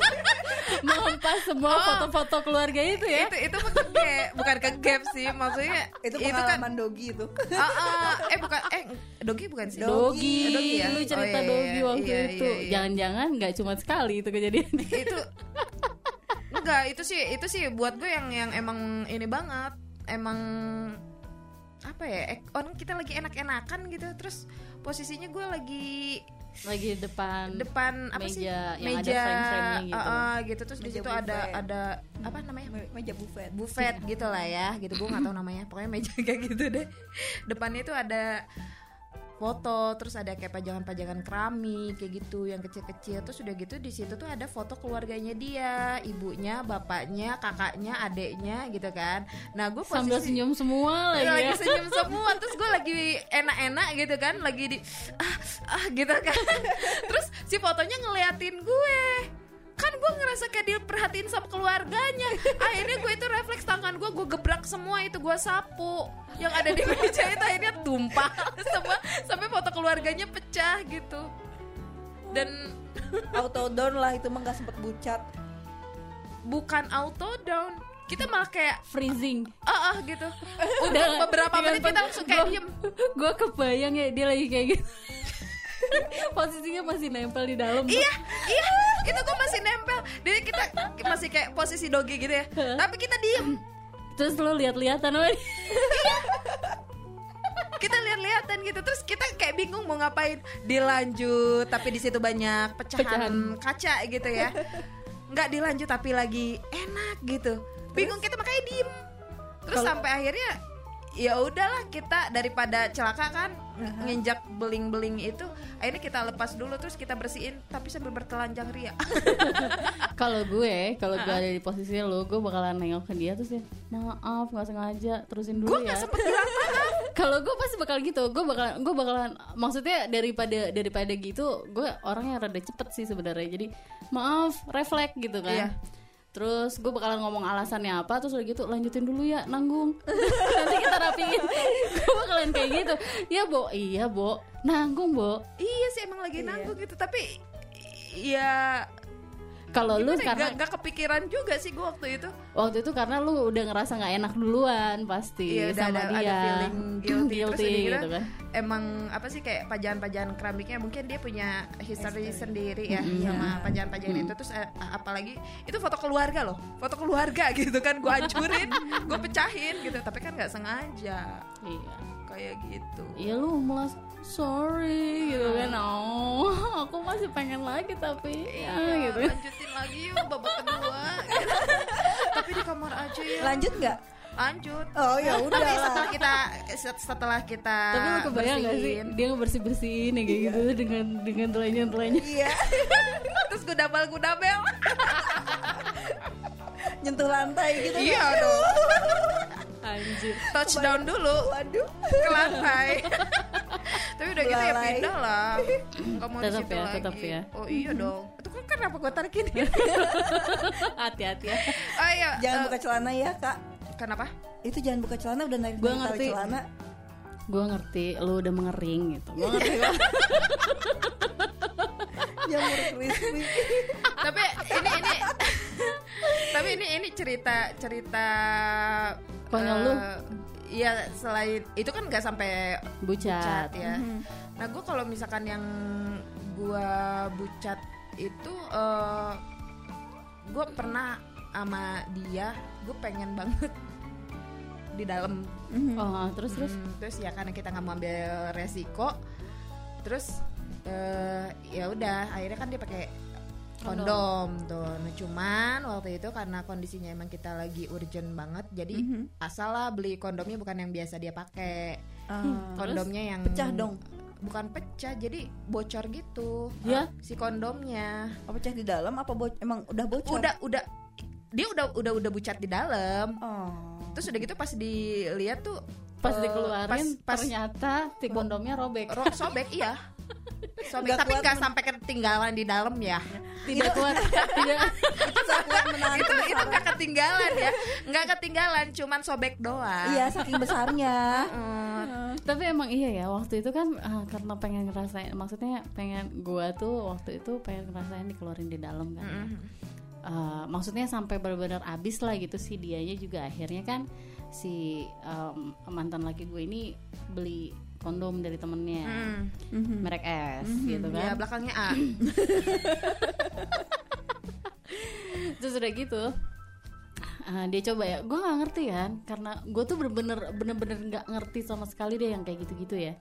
menghempas semua Oh. foto-foto keluarga itu ya itu itu ke bukan ke gap sih maksudnya itu kan pengalaman dogi itu Ah, ah, eh bukan eh dogi bukan sih Dogi, Dogi ya? lu cerita Oh, iya, Dogi iya, waktu iya, itu. iya, iya. Jangan-jangan nggak cuma sekali itu kejadian. itu enggak itu sih itu sih buat gue yang yang emang ini banget emang apa ya orang kita lagi enak-enakan gitu terus posisinya gue lagi Lagi depan depan apa sih? meja yang ada meja frame-frame-nya gitu. ah, ah, gitu. Terus di situ ada ada apa namanya? Me- meja buffet. Buffet gitu lah ya gitu. Gue nggak tahu namanya. Pokoknya meja kayak gitu deh. Depannya itu ada foto terus ada kayak pajangan-pajangan keramik kayak gitu yang kecil-kecil terus udah gitu di situ tuh ada foto keluarganya dia ibunya bapaknya kakaknya adeknya gitu kan nah gue sambil senyum semua lagi. Iya, lagi ya. senyum semua terus gue lagi enak-enak gitu kan lagi di ah, ah gitu kan terus si fotonya ngeliatin gue kan gue ngerasa kayak dia perhatiin sama keluarganya. Akhirnya gue itu refleks tangan gue gue gebrak semua itu gue sapu. Yang ada di meja itu akhirnya tumpah. Semua sampai foto keluarganya pecah gitu. Dan auto down lah itu mah nggak sempet bucat. Bukan auto down. Kita malah kayak freezing. ah ah gitu. Udah beberapa menit kita langsung kayak gua- diem. Gue kebayang ya dia lagi kayak gitu. Posisinya masih nempel di dalam. Iya, iya, itu gue masih nempel. Jadi kita masih kayak posisi dogi gitu ya. Tapi kita diem, Terus lu lihat-lihatan dia. kita lihat-lihatan gitu. Terus kita kayak bingung mau ngapain. Dilanjut, tapi di situ banyak pecahan, kaca gitu ya. Nggak dilanjut tapi lagi enak gitu. Bingung kita makanya diem. Terus sampai akhirnya ya udahlah kita daripada celaka kan nginjak beling-beling itu akhirnya kita lepas dulu terus kita bersihin tapi sambil bertelanjang ria Kalau gue, kalau gue ada di posisi lu, gue bakalan nengok ke dia terus ya, maaf nggak sengaja, terusin dulu gue ya. nggak sempet bilang Kalau gue pasti bakal gitu, gue bakalan, gue bakalan, maksudnya daripada daripada gitu, gue orang yang rada cepet sih sebenarnya. Jadi maaf, refleks gitu kan. Iya. Terus gue bakalan ngomong alasannya apa, terus udah gitu lanjutin dulu ya, nanggung. Nanti kita rapiin. gue bakalan kayak gitu. Ya bo, iya bo, nanggung bo. Iya sih emang lagi nanggung gitu tapi ya Kalau lu gimana ya, karena nggak nggak kepikiran juga sih gue waktu itu waktu itu karena lu udah ngerasa nggak enak duluan pasti Iya udah sama ada, dia. ada feeling guilty, terus udah gitu, gitu kan. emang apa sih kayak pajangan-pajangan keramiknya mungkin dia punya history History. sendiri ya Mm-mm. sama pajangan-pajangan itu terus eh, apalagi itu foto keluarga loh foto keluarga gitu kan gue hancurin gue pecahin gitu tapi kan nggak sengaja Iya. kayak gitu Iya lu malah sorry gitu kan. Oh, aku masih pengen lagi tapi ya Iya, gitu. lanjutin lagi yuk babak kedua. Tapi di kamar aja ya. Lanjut nggak? Lanjut. Oh ya udah tapi setelah kita setelah kita Tapi lu kebayang gak sih dia ngebersih bersihin ya kayak gitu dengan dengan telanjang telanjang iya. Terus gue double gue double nyentuh lantai gitu. Iya dong anjir. touchdown dulu. Waduh. Ke lantai tapi udah gitu ya pindah lah. Nggak mau di Tetap situ ya, lagi. tetap ya. oh iya dong. Itu kan kenapa gue tarik ini Hati-hati ya. oh iya jangan eh, buka celana ya kak. Kenapa? Itu jangan buka celana udah naik Gua ngerti. celana. Gue ngerti lu udah mengering gitu. Gue ngerti. jamur crispy tapi ini ini. Tapi ini ini cerita cerita Konyol eh, lu. Iya selain itu kan nggak sampai Bucat. bucat ya. Nah gue kalau misalkan yang gua bucat itu eh gue pernah sama dia gue pengen banget di dalam. Oh, terus terus? Hmm, terus ya karena kita nggak mau ambil resiko. Terus eh ya udah akhirnya kan dia pakai kondom. tuh. Nah, cuman waktu itu karena kondisinya emang kita lagi urgent banget jadi asal lah beli kondomnya bukan yang biasa dia pakai. Ah. kondomnya yang pecah dong? Bukan pecah jadi bocor gitu. Ya? si kondomnya. Apa pecah di dalam? Apa bo- emang udah bocor? Udah udah. Dia udah udah udah bucat di dalam. Oh. Terus udah gitu pas dilihat tuh pas eh, dikeluarin pas, pas ternyata si kondomnya robek. ro- sobek iya sobek Nggak tapi nggak sampai ketinggalan di dalam ya. Tidak kuat, tidak. Nggak kuat menahan itu itu kebesaran. nggak ketinggalan ya. Nggak ketinggalan cuman sobek doang. Iya saking besarnya. Eh, tapi emang iya ya waktu itu kan eh, karena pengen ngerasain maksudnya pengen gua tuh waktu itu pengen ngerasain dikeluarin di dalam kan ya. Eh, maksudnya sampai benar-benar abis lah gitu sih dianya juga akhirnya kan si em, mantan laki gue ini beli kondom dari temennya. Merek S gitu Ya kan. belakangnya A. terus udah gitu eh, dia coba ya. Gue nggak ngerti kan karena gue tuh bener-bener bener-bener nggak ngerti sama sekali deh yang kayak gitu-gitu ya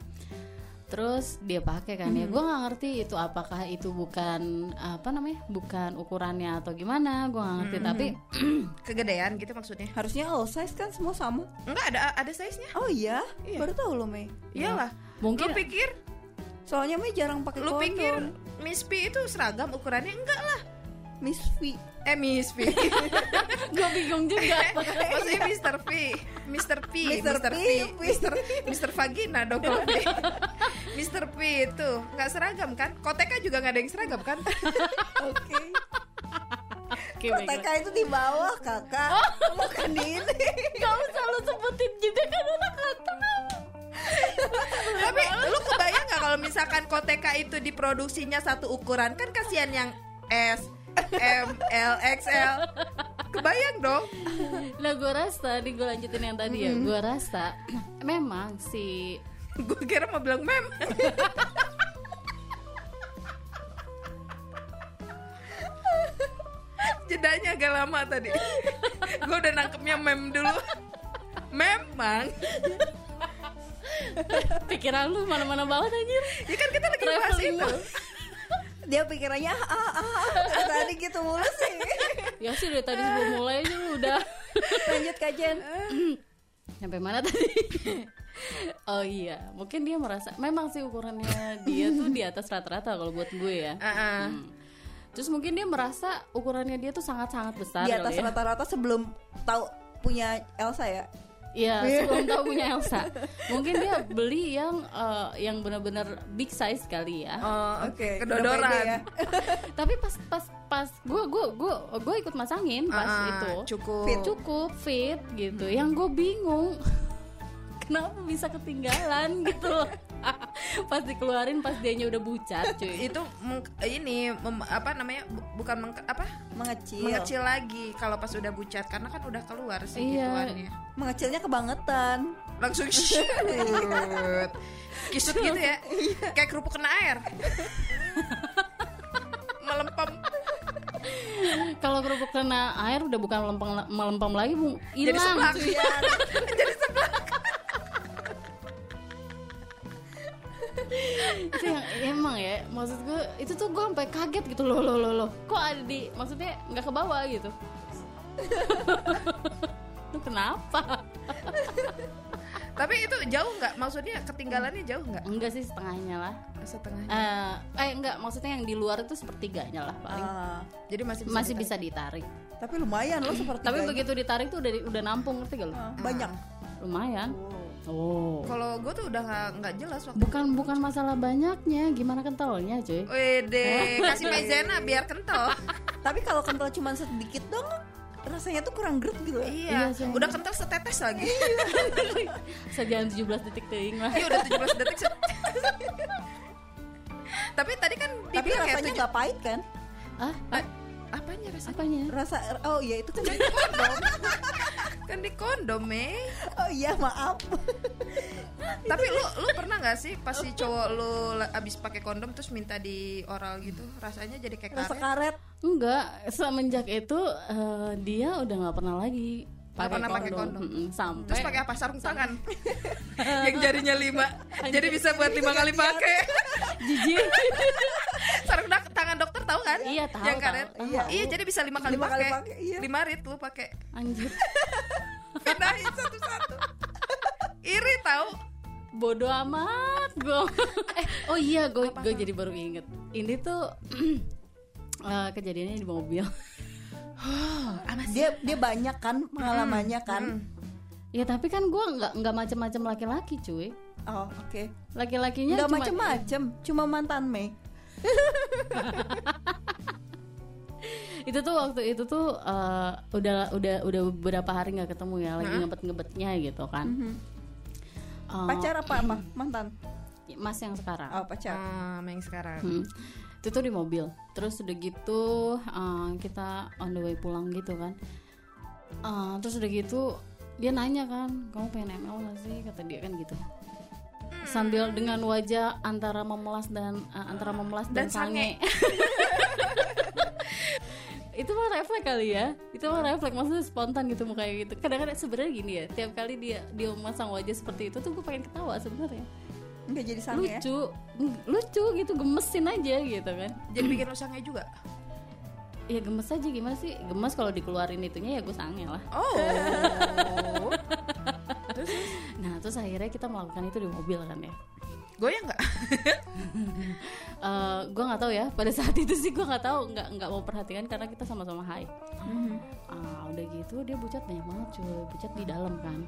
terus dia pakai kan ya gue nggak ngerti itu apakah itu bukan apa namanya bukan ukurannya atau gimana gue nggak ngerti tapi Kegedean gitu maksudnya. Harusnya all size kan semua sama. Enggak ada ada size-nya. Oh iya, Iya. baru tahu lo Mei. Iyalah. mungkin Lu pikir Soalnya Mei jarang pakai lu pikir Miss P itu seragam ukurannya enggak lah. Miss V. Eh Miss P. gue bingung juga Maksudnya Mr. P. Mr. P. Mr. Mr. P. P. Mr. Mr. Vagina dong kalau. Mr. P itu nggak seragam kan? Koteka juga nggak ada yang seragam kan? Oke. Oke, Kok baiklah. TK itu di bawah kakak Bukan di ini Gak usah lu sebutin juga kan udah kata Tapi lu kebayang nggak kalau misalkan Koteka itu diproduksinya satu ukuran kan kasihan yang S, M, L, XL. Kebayang dong. Nah gue rasa, nih gue lanjutin yang tadi ya Gue rasa memang si Gue kira mau bilang mem. Jedanya agak lama tadi. Gue udah nangkepnya mem dulu. Memang. pikiran lu mana-mana banget anjir Ya kan kita lagi bahas Traveling itu. Dia pikirannya ah ah ah Dari Tadi gitu mulu sih Ya sih dari tadi sebelum mulai aja udah Lanjut kajian Sampai mana tadi? oh iya, mungkin dia merasa memang sih ukurannya dia tuh di atas rata-rata kalau buat gue ya. Ah, ah. Hmm. Terus mungkin dia merasa ukurannya dia tuh sangat-sangat besar Di atas ya. rata-rata sebelum tahu punya Elsa ya Iya, sebelum tahu punya Elsa. Mungkin dia beli yang eh, yang benar-benar big size kali ya. Oh, Oke, Kedodoran. udah pede ya. Tapi pas pas pas gue gue gue gue ikut masangin pas ah, itu cukup. Fit. cukup fit gitu. Yang gue bingung kenapa bisa ketinggalan gitu loh. pas dikeluarin pas dianya udah bucat cuy. Itu meng- ini mem- apa namanya? bu- bukan meng- apa? Mengecil Mengecil lagi kalau pas udah bucat karena kan udah keluar sih Iya. gituannya. Mengecilnya kebangetan Langsung shoot. Kisut gitu ya. Kayak kerupuk kena air. Melempem. Kalau kerupuk kena air udah bukan melempem melempem lagi, Bu. Jadi Hilang seblak. cuy. Jadi sebelah. itu yang emang ya maksud gue itu tuh gue sampai kaget gitu loh loh loh loh. Kok ada di maksudnya nggak ke bawah gitu? Lu kenapa? Tapi itu jauh nggak? Maksudnya ketinggalannya jauh nggak? enggak sih setengahnya lah. Setengah. eh eh enggak maksudnya yang di luar itu sepertiganya lah paling. Ah, Jadi masih bisa masih ditarik. bisa ditarik. Tapi lumayan loh seperti tapi begitu ditarik tuh udah udah nampung ngerti gak lu? Banyak. Lumayan. Oh Kalau gue tuh udah nggak nggak jelas waktu. bukan bukan masalah banyaknya gimana kentalnya cuy Wede, kasih maizena biar kental. Tapi kalau kental cuma sedikit dong Rasanya tuh kurang grep gitu iya, Iya, udah kental setetes lagi. sejalan 17 detik ting lah Iya udah 17 detik. Tapi tadi kan Tapi ya rasanya nggak pahit kan ah apanya rasanya? apanya Rasa Oh iya itu kan Kan di kondom, Mei. Oh iya maaf Tapi lu lu pernah nggak sih pas si cowok lu abis pakai kondom terus minta di oral gitu, rasanya jadi kayak Rasa karet? karet Enggak, semenjak itu eh, dia udah nggak pernah lagi Nggak pernah pakai kondom. Mm-mm, sampai Terus pakai apa? Sarung tangan yang jarinya lima, jadi bisa buat lima kali pakai. jijik. Dak- tangan dokter tahu kan? Iya, tahu, Yang karet. tahu, tahu. Iya, iya, jadi bisa lima kali Lima kali pakai. pakai, iya. Lima rit lu pakai. Anjir, Pindahin satu-satu. Iri tahu. bodoh amat gue. eh, oh iya, gue gue jadi baru inget. Ini tuh eh, kejadiannya di mobil. Dia dia banyak kan pengalamannya kan ya tapi kan gue nggak nggak macem-macem laki-laki cuy. Oh oke Laki-lakinya Nggak cuma- macem-macem Cuma mantan Mei itu tuh waktu itu tuh eh, udah udah udah beberapa hari nggak ketemu ya lagi ngebet ngebetnya gitu kan Eh, Pacar apa apa? Mantan. Mas yang sekarang. Oh, pacar. Ah, yang sekarang. Hmm. Itu tuh di mobil. Terus udah gitu eh, kita on the way pulang gitu kan. Eh, terus udah gitu dia nanya kan, kamu pengen ML gak sih? Kata dia kan gitu. Sambil dengan wajah antara memelas dan eh, antara memelas dan, Dan sange. itu mah refleks kali ya. Itu mah refleks maksudnya spontan gitu mukanya gitu. Kadang-kadang sebenarnya gini ya tiap kali dia dia memasang wajah seperti itu tuh gue pengen ketawa sebenarnya. Enggak jadi sange ya. lucu. Ng- lucu gitu gemesin aja gitu kan. Jadi bikin lu sange juga. ya gemes aja gimana sih? Gemes kalau dikeluarin itunya ya gue sange lah. Oh. nah terus akhirnya kita melakukan itu di mobil kan ya Goyang nggak? Eh gue nggak tahu ya pada saat itu sih gue nggak tahu nggak nggak mau perhatikan karena kita sama-sama high Ah, udah gitu dia bucat banyak banget cuy bucat di dalam kan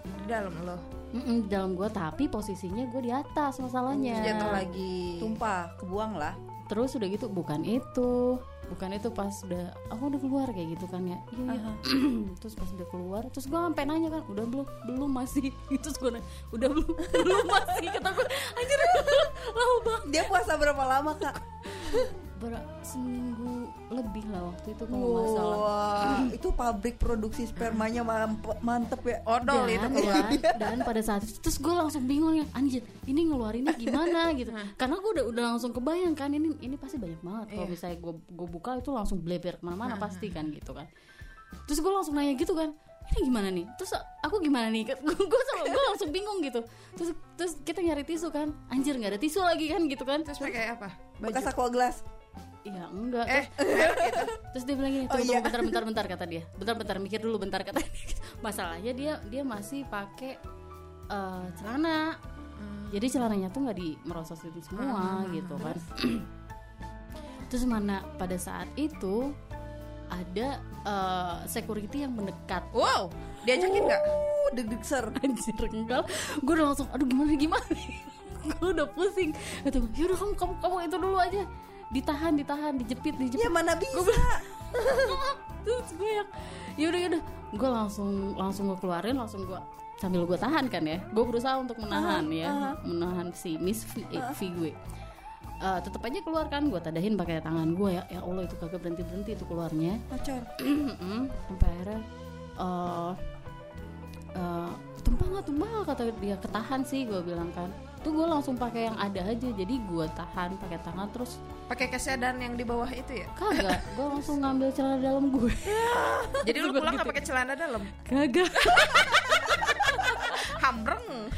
Di dalam lo. Mm-mm, di dalam gue tapi posisinya gue di atas masalahnya Terus jatuh lagi. Tumpah, kebuang lah. terus udah gitu bukan itu bukan itu pas udah aku udah keluar kayak gitu kan ya. Iya iya. Terus pas udah keluar terus gue sampai nanya kan udah belum? Belum masih? Terus gue nanya udah belum? Belum masih? Kata gue anjir lama banget. Dia puasa berapa lama, Kak? Ber seminggu lebih lah waktu itu kalau nggak salah. Wah, itu pabrik produksi spermanya mantep ya. Odol itu dan, keluar. dan, dan pada saat itu terus gue langsung bingung ya anjir ini ngeluarinnya gimana? gitu. Karena gue udah udah langsung kebayang kan ini ini pasti banyak banget. Kalau Iya. misalnya gue gue buka itu langsung bleber ke mana-mana pasti kan gitu kan. Terus gue langsung nanya gitu kan ini gimana nih? Terus aku gimana nih? Gue gue langsung bingung gitu. Terus terus kita nyari tisu kan anjir nggak ada tisu lagi kan gitu kan. Terus pakai apa? Bekas aqua gelas. Iya enggak. Eh, terus, terus dia bilang gini Oh, tunggu iya. tunggu bentar bentar bentar kata dia. Bentar bentar mikir dulu bentar kata dia. Masalahnya dia dia masih pakai eh, celana. Jadi celananya tuh nggak dimerosotin semua gitu kan. terus? Mana pada saat itu ada eh, security yang mendekat. Wow, diajakin nggak? Uh, deg-deg ser. anjir enggak. Gue udah langsung aduh gimana gimana gue udah pusing. Gue yaudah kamu kamu kamu itu dulu aja ditahan ditahan dijepit dijepit. Ya mana bisa. terus gue yang yaudah yaudah gue langsung langsung gue keluarin langsung gue sambil gue tahan kan ya. Gue berusaha untuk menahan ya menahan si Miss V, eh, V gue Eh, tetep aja keluar kan gue tadahin pakai tangan gue ya. Ya Allah itu kagak berhenti berhenti itu keluarnya. Pacar. Sampai akhirnya eh eh, tumpah nggak tumpah nggak?" kata dia. Ketahan sih gue bilang kan tuh gue langsung pakai yang ada aja jadi gue tahan pakai tangan terus Pakai kesedan yang di bawah itu ya? kagak gue langsung ngambil celana dalam gue Jadi lu pulang gitu. pakai celana dalam? kagak Hambreng.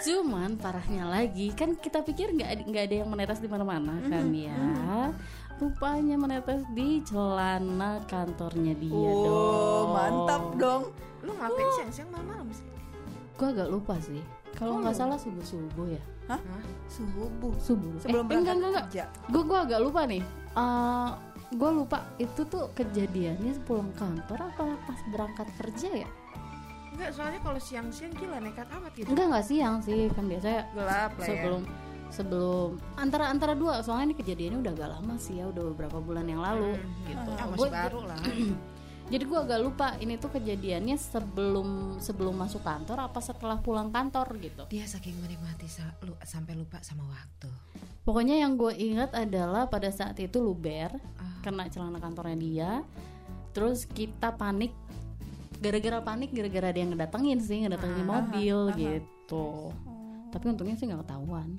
cuman parahnya lagi kan kita pikir nggak ada- nggak ada yang menetes di mana-mana kan ya rupanya menetes di celana kantornya dia Oh, dong mantap dong. Lu ngelakuin siang-siang malam-malam sih? Gue agak lupa sih. Kalau nggak salah subuh subuh ya. Hah? Subuh. subuh. Sebelum eh, enggak enggak enggak. kerja. gue gue agak lupa nih. Eh gue lupa itu tuh kejadiannya pulang kantor apa pas berangkat kerja ya? Enggak, soalnya kalau siang-siang gila nekat amat gitu. enggak nggak siang sih. Kan biasanya Gelap lah ya. sebelum sebelum antara antara dua. Soalnya ini kejadiannya udah agak lama sih ya. Udah beberapa bulan yang lalu gitu. Ah, masih Gua- baru lah. jadi gue agak lupa ini tuh kejadiannya sebelum sebelum masuk kantor apa setelah pulang kantor gitu. Dia saking menikmati sa- lu sampai lupa sama waktu. pokoknya yang gue ingat adalah pada saat itu luber Ah. kena celana kantornya dia terus kita panik gara-gara panik gara-gara ada yang ngedatengin sih ngedatengin mobil gitu. Tapi untungnya sih nggak ketahuan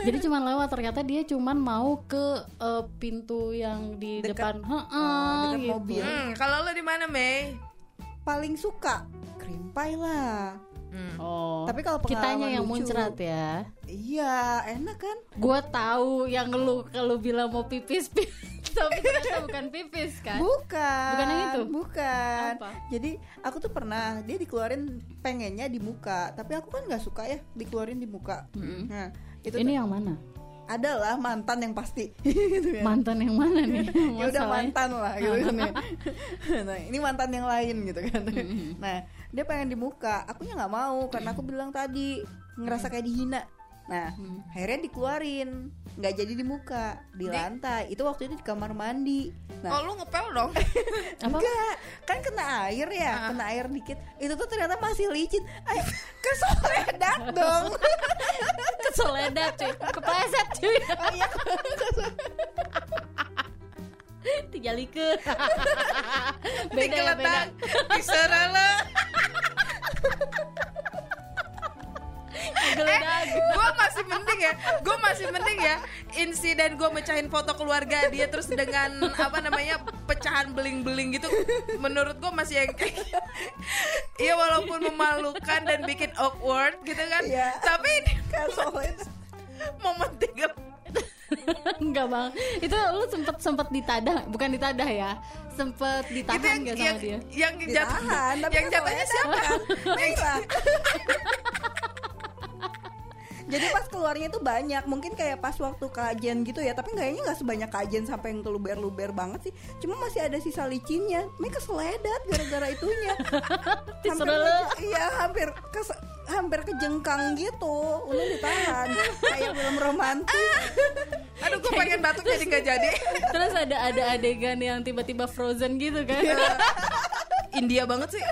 jadi cuman lewat ternyata dia cuman mau ke eh, pintu yang di Dekat- depan Heeh, dekat gitu. mobil. Hmm, kalau lu di mana, Mei? Paling suka cream pie lah. Hmm. oh Tapi kalau kitanya yang lucu- muncrat ya Iya, enak kan? Gua tahu yang lu kalau bilang mau pipis pipis tapi ternyata bukan pipis kan Bukan. Bukan yang itu? Bukan. Apa? Jadi aku tuh pernah dia dikeluarin pengennya di muka, tapi aku kan nggak suka ya dikeluarin di muka. Nah, itu ini tuh. yang mana? Adalah mantan yang pasti. gitu kan. mantan yang mana nih? Ya udah mantan lah gitu kan ya. nah ini mantan yang lain gitu kan. Nah dia pengen di muka akunya nggak mau karena aku bilang tadi ngerasa kayak dihina Nah, akhirnya dikeluarin, nggak jadi di muka, di lantai. Itu waktu itu di kamar mandi. Nah, Oh lu ngepel dong. Enggak, kan kena air ya, Ah. kena air dikit. Itu tuh ternyata masih licin. Ayo, kesoledak dong. Keseledak cuy Kepleset cuy Oh iya, Tijalikeun Beda ya beda gue masih mending ya gue masih mending ya insiden gue mecahin foto keluarga dia terus dengan apa namanya pecahan beling-beling gitu. Menurut gue masih yang kayak Iya walaupun memalukan dan bikin awkward gitu kan Iya. tapi ini kesoledak. momen tiga. Enggak bang. Itu lu sempet sempet ditadah Bukan ditadah ya Sempet ditahan yang gak sama yang, dia? yang jatuh Ditahan, yang jatuhnya siapa? Yang Jadi pas keluarnya itu banyak, mungkin kayak pas waktu kajian gitu ya, tapi kayaknya nggak sebanyak kajian sampai yang keluber-luber banget sih. Cuma masih ada sisa licinnya. Mereka keseledat gara-gara itunya. hampir, iya, hampir kes, hampir kejengkang gitu. Udah ditahan. kayak film romantis. aduh gue pengen batuk jadi nggak jadi Terus ada ada adegan yang tiba-tiba frozen gitu kan India banget sih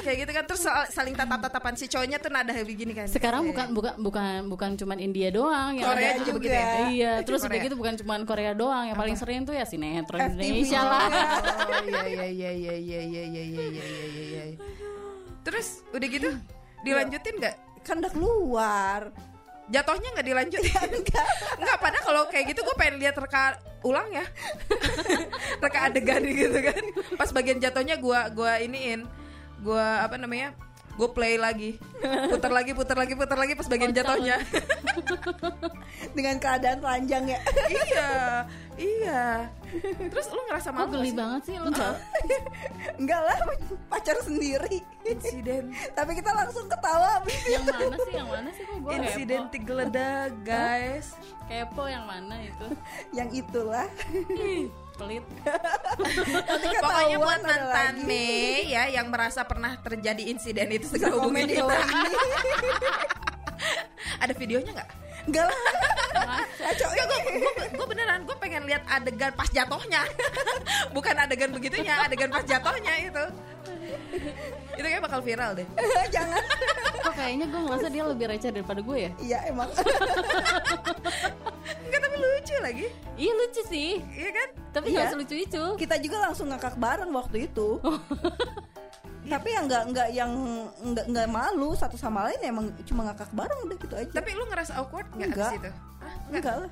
kayak gitu kan terus sal- saling tatap-tatapan si cowoknya tuh nada begini kan Sekarang bukan bukan bukan bukan cuman India doang yang Korea ada- juga begitu ya? Iya, terus udah gitu bukan cuman Korea doang, yang paling sering tuh ya sinetron FTV Indonesia lah. Oh iya iya iya iya iya iya iya iya iya iya iya. Terus udah gitu dilanjutin nggak? Kan udah keluar. Jatuhnya nggak dilanjutin? Enggak. padahal kalau kayak gitu gue pengen lihat reka ulang ya. reka adegan gitu kan. Pas bagian jatuhnya gue gua iniin. Gua apa namanya? Gue play lagi, putar lagi, putar lagi, putar lagi pas bagian jatuhnya. Dengan keadaan telanjang ya. iya, iya. Terus lu ngerasa Kok malu nggak geli sih? banget sih lu? Enggak lah, pacar sendiri. Insiden, Tapi kita langsung ketawa abis yang mana sih? Yang mana sih kok gue insiden digeledah, guys. Kepo yang mana itu? yang itulah. Pelit. Pokoknya buat mantan. Mei ya yang merasa pernah terjadi insiden itu segera hubungi di kita. Ada videonya nggak? Enggak lah. Gue, gue beneran gue pengen lihat adegan pas jatuhnya, bukan adegan begitunya, adegan pas jatuhnya itu. itu kayak bakal viral deh. Jangan. Kok kayaknya gue ngerasa dia lebih receh daripada gue ya? Iya emang. Enggak tapi lucu lagi, Iya lucu sih. iya kan? Tapi Iya. nggak selucu itu. Kita juga langsung ngakak bareng waktu itu. Tapi yang enggak enggak yang enggak enggak malu satu sama lain emang cuma ngakak bareng udah gitu aja. Tapi lu ngerasa awkward nggak situ? Hah? enggak lah.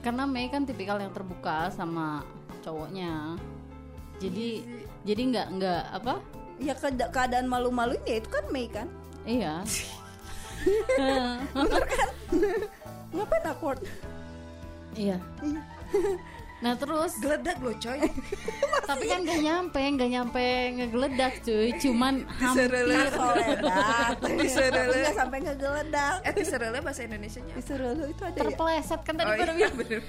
Karena Mei kan tipikal yang terbuka sama cowoknya. Jadi jadi nggak nggak apa? Ya keada- keadaan malu-maluin ya itu kan Mei kan. Iya. Bener kan? Ngapain awkward? iya. Nah terus Geledak lo coy. tapi kan gak nyampe nggak nyampe ngegeledak cuy cuman hampir. Diserele. Tapi nggak sampai ngegeledak. Eh diserele bahasa Indonesianya. apa? Disuruh lu itu ada ya? terpeleset kan tadi Oh baru iya bilang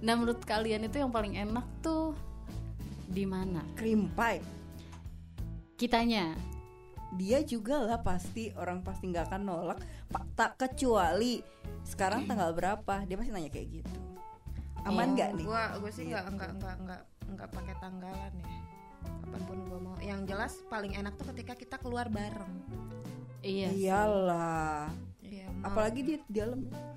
nah menurut kalian itu yang paling enak tuh di mana Cream pie. Kitanya dia juga lah pasti orang pasti nggak akan nolak Pak, tak kecuali sekarang tanggal berapa dia pasti nanya kayak gitu aman Iya. nggak nih Gua gua sih nggak nggak nggak nggak nggak pakai tanggalan ya. Kapan pun gua mau. Yang jelas paling enak tuh ketika kita keluar bareng. iya iyalah Iya. mau- apalagi dia di dalam Eh,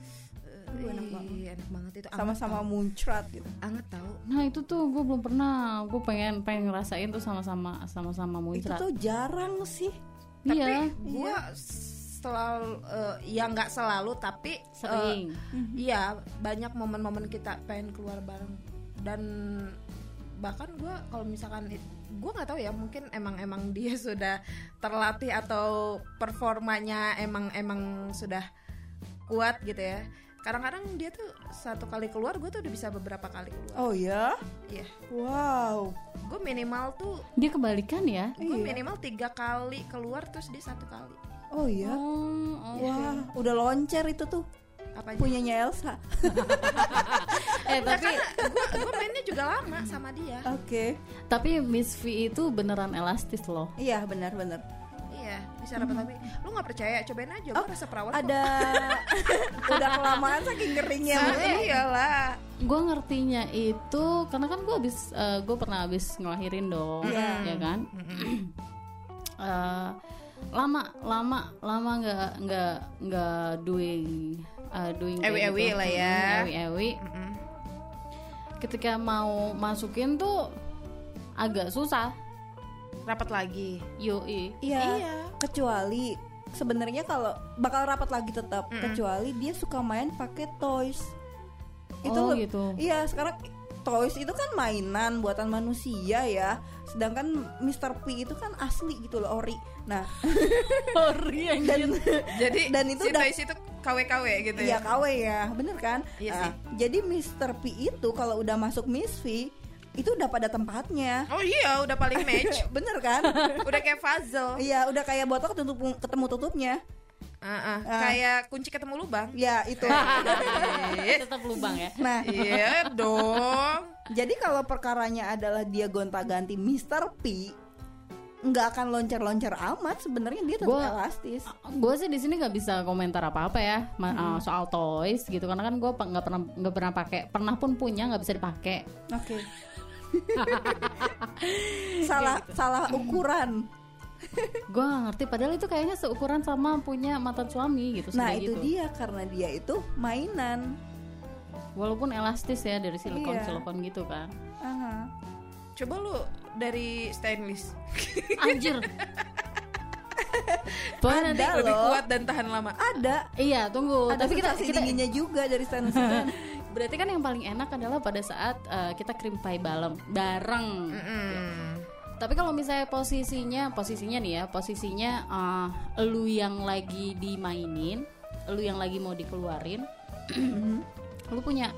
Aduh, enak banget. ih, enak banget itu. Sama-sama muncrat gitu. Anget tahu. nah itu tuh gue belum pernah. Gue pengen pengen ngerasain tuh sama-sama sama-sama itu muncrat tuh jarang sih. Iya. Gua selalu eh, ya nggak selalu tapi eh, sering. iya banyak momen-momen kita pengen keluar bareng. Dan bahkan gue kalau misalkan gue nggak tahu ya mungkin emang emang dia sudah terlatih atau performanya emang emang sudah kuat gitu ya kadang-kadang dia tuh satu kali keluar gue tuh udah bisa beberapa kali keluar. Oh ya iya. Wow. Gue minimal tuh dia kebalikan ya? Gue Iya. minimal tiga kali keluar terus dia satu kali. Oh ya oh, oh. wah udah loncer itu tuh. Apa aja? punyanya Elsa. Eh tapi gue gue mainnya juga lama sama dia. oke. Tapi Miss V itu beneran elastis loh. Iya benar-benar Iya, bisa dapat tapi lu nggak percaya, cobain aja. Gue rasa perawat kok. ada udah kelamaan saking keringnya Nah, mungkin. iyalah. gue ngertinya itu karena kan gue habis gue pernah habis ngelahirin dong Iya. ya kan Eh, lama lama lama nggak nggak nggak doing eh, doing kayak Ewi-ewi gitu. lah ya. Mm, ewi-ewi Mm-mm. ketika mau masukin tuh agak susah Rapat lagi. yoi iya Iya. Kecuali sebenarnya kalau bakal rapat lagi tetap kecuali dia suka main pakai toys itu Oh, loh- gitu. iya sekarang toys itu kan mainan buatan manusia ya sedangkan Mr. P itu kan asli gitu loh ori nah Sorry dan Jadi Dan itu si udah- Toys itu KW-KW gitu Iya ya. KW ya, bener kan? Iya Nah, sih. Jadi Mr. P itu kalau udah masuk Miss V itu udah pada tempatnya. Oh iya, udah paling match. bener kan? udah kayak puzzle. Iya, udah kayak botol ketemu ketemu tutupnya. Ah. Ah. Kayak kunci ketemu lubang. Ya itu. tetap lubang ya nah, Iya dong. jadi kalau perkaranya adalah dia gonta-ganti Mr. P, nggak akan loncat-loncat amat. Sebenarnya dia tetap Gua- elastis. gue sih di sini nggak bisa komentar apa apa ya ma- uh, soal toys gitu karena kan gue nggak pernah nggak pernah pakai pernah pun punya nggak bisa dipakai Oke. salah salah ukuran. gue nggak ngerti padahal itu kayaknya seukuran sama punya mantan suami gitu Nah, itu gitu. dia karena dia itu mainan. walaupun elastis ya dari silikon Iya. silikon gitu kan Aha. Coba lu dari stainless. anjir nanti Ada Lebih loh. kuat dan tahan lama. Ada. iya tunggu Ada tapi kita kita dinginnya juga dari stainless. berarti kan yang paling enak adalah pada saat uh, kita krim pie balem bareng Mm-mm. Tapi kalau misalnya posisinya, posisinya nih ya, posisinya uh, lu yang lagi dimainin, lu yang lagi mau dikeluarin, lu punya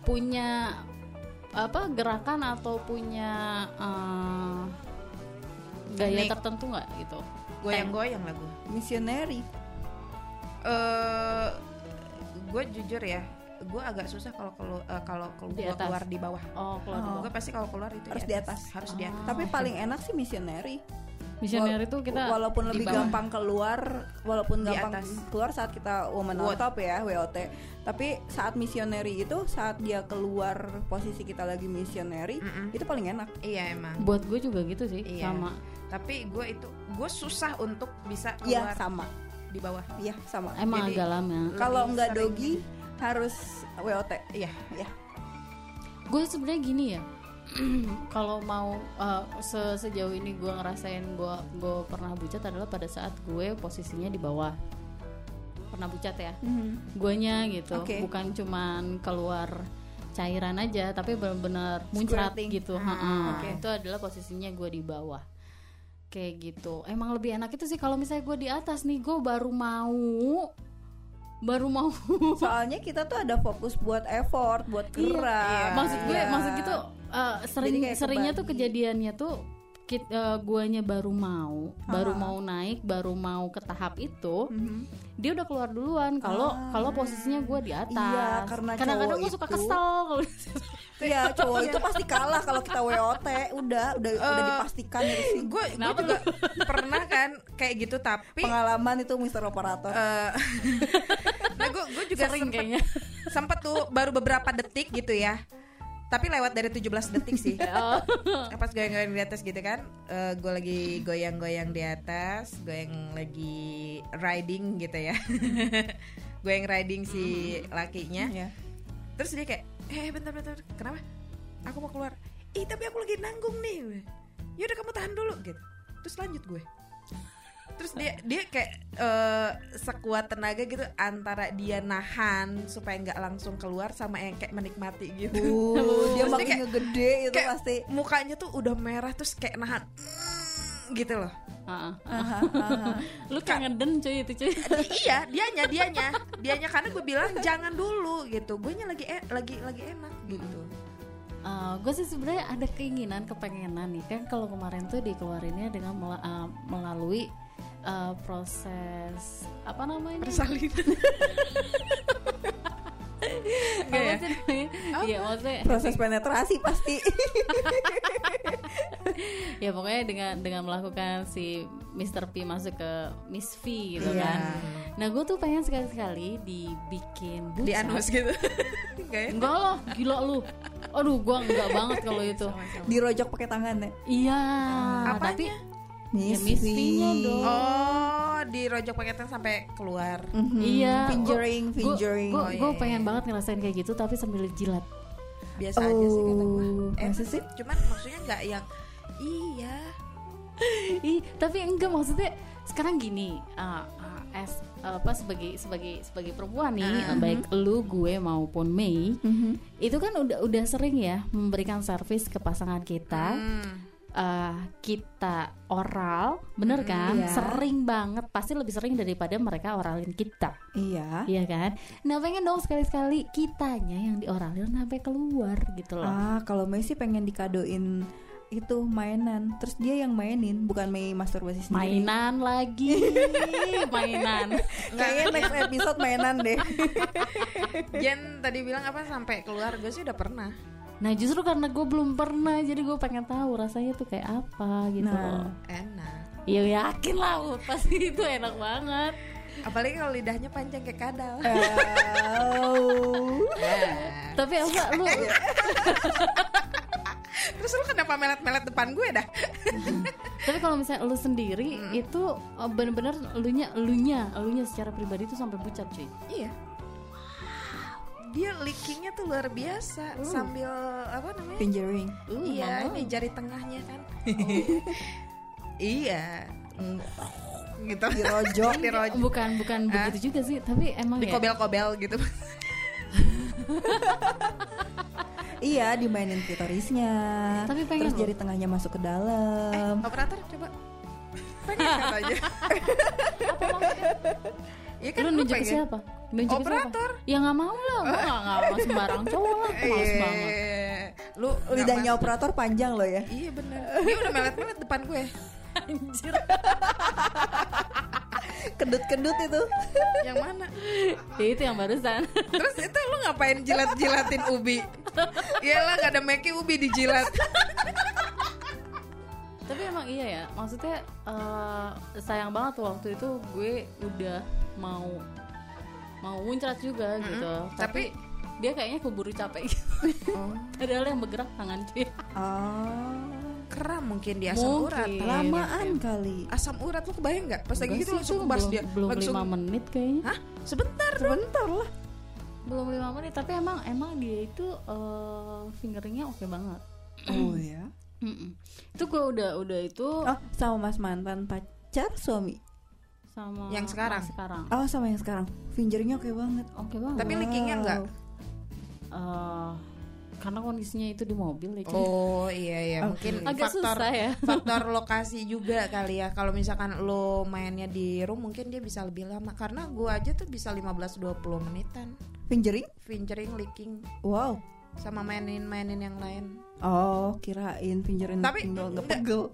punya apa gerakan atau punya uh, gaya Teknik. tertentu nggak gitu? Goyang-goyang lah gue. Missionary. Eh, gue jujur ya, gue agak susah kalau kalau eh, kalau kalau Di gua atas. keluar di bawah. Oh, keluar Oh. Gue pasti kalau keluar itu Harus di atas. Harus di atas. Tapi paling enak sih missionary. Misioner Wal- itu kita walaupun di lebih bawah. gampang keluar, walaupun Di gampang atas. keluar saat kita woman on top ya WOT. Tapi saat missionary itu saat dia keluar posisi kita lagi missionary, Mm-mm. itu paling enak. Iya emang. Buat gue juga gitu sih, Iya. sama. Tapi gue itu gue susah untuk bisa Iya, keluar sama. di bawah. Iya, sama. Emang Jadi- agak lama. Kalau nggak dogi harus WOT. Iya. Ya. gue sebenarnya gini ya kalau mau uh, se- sejauh ini gue ngerasain gue gue pernah bucat adalah pada saat gue posisinya di bawah pernah bucat ya Mhm. guanya gitu Oke. bukan cuman keluar cairan aja tapi benar-benar muncrat gitu Ah, Ha-ha. oke. itu adalah posisinya gue di bawah kayak gitu emang lebih enak itu sih kalau misalnya gue di atas nih gue baru mau baru mau Soalnya kita tuh ada fokus buat effort, buat gerak. maksud gue Iya. maksud gitu uh, sering seringnya tuh kebagi. kejadiannya tuh kit, uh, guanya baru mau baru Ah. mau naik baru mau ke tahap itu Mhm. dia udah keluar duluan kalau Ah. kalau posisinya gue di atas Iya, karena kadang-kadang gue suka kesel Iya, cowok itu pasti kalah kalau kita WOT. Udah, udah udah Eh, dipastikan dari sini. Gue Kenapa juga pernah kan kayak gitu tapi Pengalaman itu Mister Operator. eh, nah gue gue juga sering sempet, kayaknya sempet tuh baru beberapa detik gitu ya tapi lewat dari 17 detik sih. Oh. pas goyang-goyang di atas gitu kan gue lagi goyang-goyang di atas goyang lagi riding gitu ya. Goyang riding si lakinya. Ya. terus dia kayak eh bentar bentar kenapa? Aku mau keluar. Ih tapi aku lagi nanggung nih. Yaudah kamu tahan dulu gitu. Terus lanjut gue terus dia dia kayak eh, sekuat tenaga gitu antara dia nahan supaya nggak langsung keluar sama yang kayak menikmati gitu. Uh, dia Terus dia makin kayak- ngegede itu kayak pasti. mukanya tuh udah merah terus kayak nahan "Mm," gitu loh. Aha. lu kayak ngeden cuy itu cuy. Iya dianya dianya. Dianya karena gue bilang jangan dulu gitu. Gue nya lagi e- lagi lagi enak gitu. Gue sih sebenarnya ada keinginan kepengenan nih. Kan kalau kemarin tuh dikeluarinnya dengan mela- uh, melalui eh, proses apa namanya Persalinan. Apa ya? sih namanya? Iya maksudnya proses penetrasi pasti ya pokoknya dengan dengan melakukan si Mr. P masuk ke Miss V gitu Iya. kan. Nah gue tuh pengen sekali-sekali dibikin bucat. Di anus gitu. Enggak ya? Enggak lah, gila lu. Aduh, gua enggak banget kalau itu. dirojok pakai tangan ya Iya, Apanya? tapi Miss, Ya. V-nya dong. Oh, di rojok paketan sampai keluar. Mhm. Iya, fingering fingering Gue Oh, iya, pengen iya. banget ngerasain kayak gitu tapi sambil jilat. Biasa aja sih kata gue. Oh, masa sih? Cuman maksudnya nggak yang iya. Ih, tapi enggak maksudnya sekarang gini, uh, uh, as apa sebagai sebagai sebagai perempuan nih, uh, baik lu, gue maupun Mei, Mhm. itu kan udah udah sering ya memberikan servis ke pasangan kita. Hmm. Uh, kita oral, bener kan? iya. Sering banget, pasti lebih sering daripada mereka oralin kita, iya iya kan? Nah pengen dong sekali-sekali kitanya yang dioralin sampai keluar gitu loh. ah kalau Messi pengen dikadoin itu mainan terus dia yang mainin bukan Mei masturbasi sendiri Mainan lagi, mainan. kayaknya next episode mainan deh Jen tadi bilang apa sampai keluar gue sih udah pernah. Nah justru karena gue belum pernah, jadi gue pengen tahu rasanya tuh kayak apa gitu. Nah. loh. Enak. Ya yakin lah, pasti itu enak banget. Apalagi kalau lidahnya panjang kayak kadal. oh. Tapi apa lu? Terus lu kenapa melet-melet depan gue dah? Tapi kalau misalnya lu sendiri itu uh, bener-bener elunya elunya elunya secara pribadi tuh sampai pucat cuy. iya. Dia lickingnya tuh luar biasa sambil apa namanya? fingering Uh, iya, mama. ini jari tengahnya kan. iya. Mm. Gitu. dirojok Dirojok. Bukan bukan Hah? begitu juga sih, tapi emang ya. Dikobel-kobel gitu. iya dimainin klitorisnya Tapi pengen terus jari tengahnya masuk ke dalam Operator coba. Pengen katanya. Iya kan Lu nunjuk ke pengen. siapa? Nunjuk Operator. siapa? Ya nggak mau lah, gue nggak nggak mau sembarang cowok lah, males Iya. banget. Lu lidahnya nggak operator panjang loh ya Iya bener Dia udah melet-melet depan gue Anjir. kedut-kedut itu Yang mana? ya itu yang barusan. Terus itu lu ngapain jilat-jilatin ubi? Iyalah gak ada meki ubi dijilat Tapi emang iya ya, maksudnya eh, sayang banget waktu itu gue udah mau mau muncrat juga gitu. Tapi, dia kayaknya keburu capek gitu. Padahal yang bergerak tangan cuy. oh Keram mungkin di asam Mungkin. urat lamaan kali Asam urat lu kebayang gak? Pas lagi gitu langsung belum, dia belum Langsung lima menit kayaknya. Hah? Sebentar sebentar lah Belum lima menit, tapi emang emang dia itu eh, fingeringnya oke banget. oh ya Mm-mm. Itu gue udah udah itu oh sama mas mantan pacar suami sama Yang sekarang? yang sekarang. oh sama yang sekarang fingeringnya oke banget Oke banget. Tapi lickingnya enggak? Eh, karena kondisinya itu di mobil ya. Oh iya iya Oke. mungkin Agak faktor susah ya. faktor lokasi juga kali ya. Kalau misalkan lo mainnya di room mungkin dia bisa lebih lama karena gua aja tuh bisa 15 20 menitan. fingering Fingering, licking wow sama mainin-mainin yang lain. oh kirain fingering Tapi enggak. pegel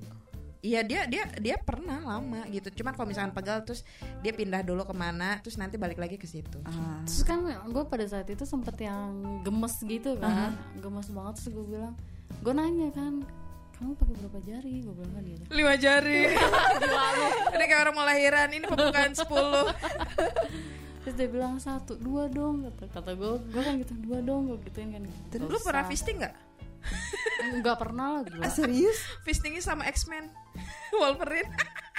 Iya dia dia dia pernah lama gitu. Cuman kalau misalkan pegal terus dia pindah dulu ke mana, terus nanti balik lagi ke situ. ah. Terus kan gue pada saat itu sempet yang gemes gitu kan, gemes banget terus gue bilang, gue nanya kan, kamu pakai berapa jari? Gue bilang kan gitu. Lima jari. Ini kayak orang mau lahiran. Ini pembukaan 10 Terus dia bilang satu, dua dong kata kata gue, gue kan gitu dua dong gue gituin kan. Gak Lu pernah fisting nggak? Nggak pernah lah gila. Ah, serius? Fistingnya sama X-Men. Wolverine.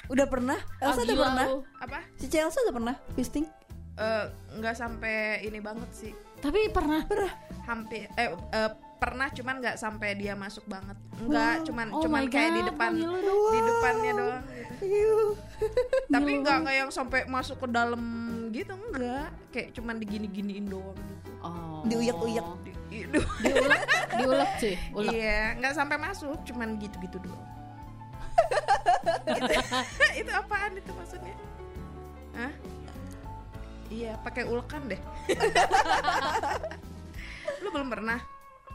Udah pernah? Elsa Ah, udah gila pernah? lu. Apa? si Elsa udah pernah? Fisting Eh, nggak sampai ini banget sih. Tapi pernah. pernah? Hampir eh, eh, pernah cuman nggak sampai dia masuk banget. Enggak cuman Oh cuman kayak di God, depan. gila dong. di depannya doang gitu. Tapi nggak kayak yang sampai masuk ke dalam gitu enggak kayak cuman digini-giniin doang gitu. Oh. Diuyak-uyak. Di-. Diulek, diulek cuy, ulek. iya nggak sampai masuk cuman gitu-gitu doang itu, itu apaan itu maksudnya Hah? iya pakai ulekan deh lu belum pernah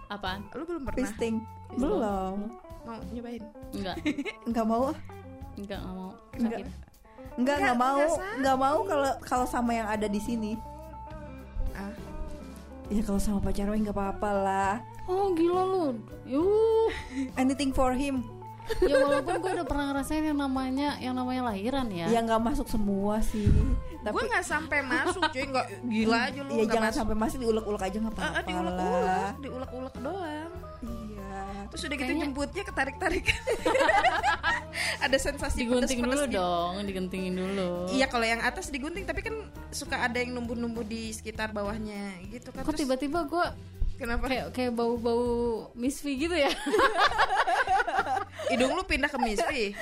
Apaan? lu belum pernah fisting belum mau nyobain Enggak, nggak mau enggak nggak mau Enggak. sakit. Enggak, enggak mau, enggak sama. enggak mau kalau kalau sama yang ada di sini. Ya kalau sama pacar gue nggak apa-apa lah. Oh gila lu Yuh Anything for him. Ya walaupun gue udah pernah ngerasain yang namanya Yang namanya lahiran ya Ya nggak masuk semua sih. Tapi gue nggak sampai masuk cuy nggak gila aja lu ya jangan masuk. sampai masuk diulek-ulek aja nggak apa-apa lah. diulek-ulek diulek-ulek doang Iya. Terus udah gitu Kayaknya- jemputnya ketarik-tarik. Ada sensasi Digunting dulu pedes-pedes gitu. dong Digentingin dulu. Iya kalau yang atas digunting tapi kan suka ada yang numbuh-numbuh di sekitar bawahnya gitu kan. Kok Terus tiba-tiba gue kenapa? kayak kayak bau-bau Miss V gitu ya? Hidung lu pindah ke misfi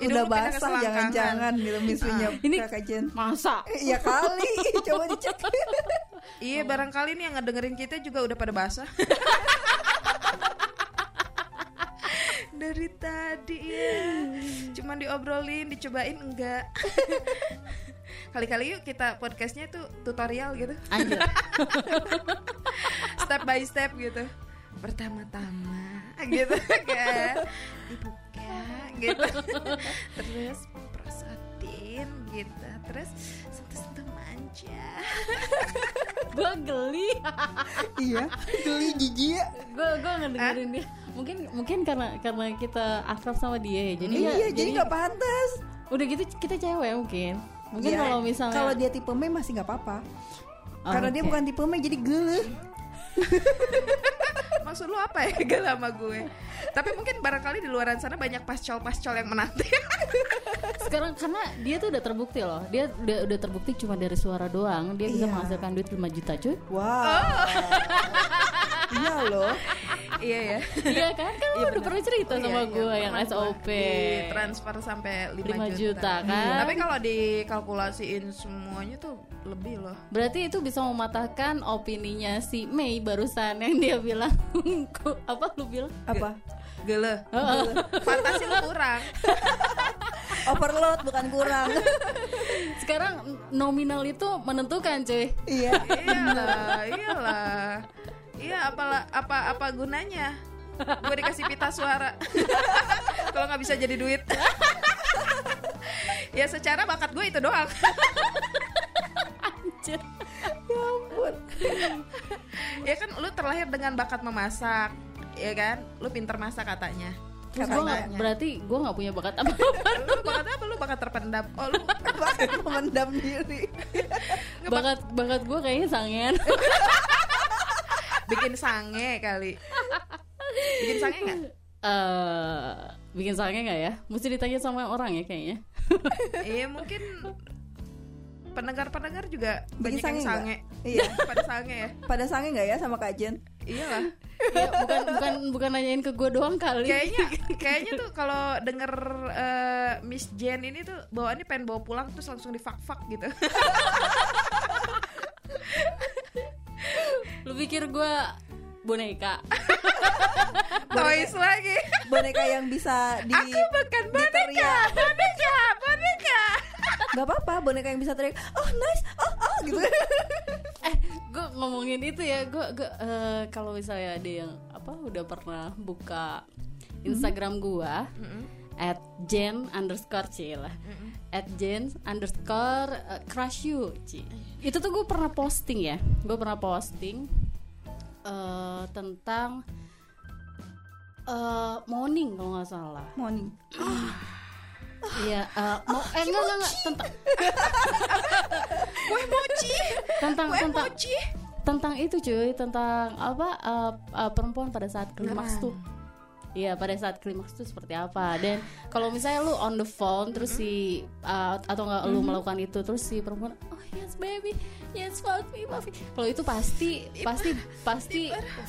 Udah basah jangan-jangan gitu misunya Ini- kakak Jen. Masa? Iya kali, coba dicek. iya barangkali nih yang ngedengerin kita juga udah pada basah dari tadi ya. Cuman diobrolin dicobain enggak. Kali-kali yuk kita podcastnya tuh tutorial gitu. Anjir. Step by step gitu. Pertama-tama gitu kan. Dibuka gitu. Terus prosotin gitu. Terus sentuh-sentuh manja. Gue geli. Iya, geli jijik. Gue gue ngedengerin dia Mungkin mungkin karena karena kita akrab sama dia ya Jadi ya iya, jadi nggak pantas. Udah gitu kita cewek mungkin Mungkin Iya, kalau misalnya kalau dia tipe me masih nggak apa-apa. Oh, Karena dia oke. bukan tipe me jadi gele. maksud lu apa ya gak sama gue tapi mungkin barangkali di luaran sana banyak pascol-pascol yang menanti Sekarang karena dia tuh udah terbukti loh Dia udah, udah terbukti cuma dari suara doang Dia bisa Iya. menghasilkan duit 5 juta cuy Wow. iya loh. iya ya Iya kan? Kan lu udah pernah cerita Iya, sama iya, gue yang SOP di transfer sampai 5, 5 juta, juta, kan? tapi kalau dikalkulasiin semuanya tuh lebih loh Berarti itu bisa mematahkan opininya si Mei barusan yang dia bilang Apa lu bilang? Apa? gele fantasi lu kurang Overload bukan kurang. Sekarang nominal itu menentukan cuy iya. iyalah iyalah iya apalah apa apa gunanya? Gue dikasih pita suara. Kalau nggak bisa jadi duit. Ya secara bakat gue itu doang. Anjir. Ya ampun. ya kan lu terlahir dengan bakat memasak ya kan? Lu pinter masak katanya. Terus gue gak, berarti gue gak punya bakat apa lu bakat apa? Lu bakat terpendam. Oh lu Bahkan memendam diri. Bakat bakat gue kayaknya sangen bikin sange kali bikin sange nggak eh Bikin sange gak ya? Mesti ditanya sama orang ya kayaknya iya mungkin pendengar-pendengar juga Bikin banyak yang sange sange nggak? Iya. pada sange ya Pada sange nggak ya sama Kak Jen? iyalah ya, bukan bukan bukan nanyain ke gue doang kali kayaknya kayaknya tuh kalau denger eh, Miss Jen ini tuh bawaannya pengen bawa pulang terus langsung di fuck fuck gitu lu pikir gue boneka? Toys lagi. Boneka yang bisa di aku bukan boneka. diteriak. boneka boneka. Gak apa-apa, boneka yang bisa teriak. Oh nice, oh oh gitu. Eh gue ngomongin itu ya. Gue gue eh, kalau misalnya ada yang apa udah pernah buka Instagram gue at jen underscore c lah. At jen underscore eh, crush you Ci. itu tuh gue pernah posting ya. Gue pernah posting eh, tentang eh morning kalau nggak salah. Morning. Iya, eh, mau eh enggak enggak, enggak tentang kue mochi. Tentang tentang mochi. tentang itu cuy tentang apa uh, uh, perempuan pada saat klimaks tuh. Iya pada saat klimaks tuh seperti apa. Dan kalau misalnya lu on the phone terus si uh, atau nggak lu melakukan itu terus si perempuan oh yes baby yes maafin maafin kalau itu pasti pasti pasti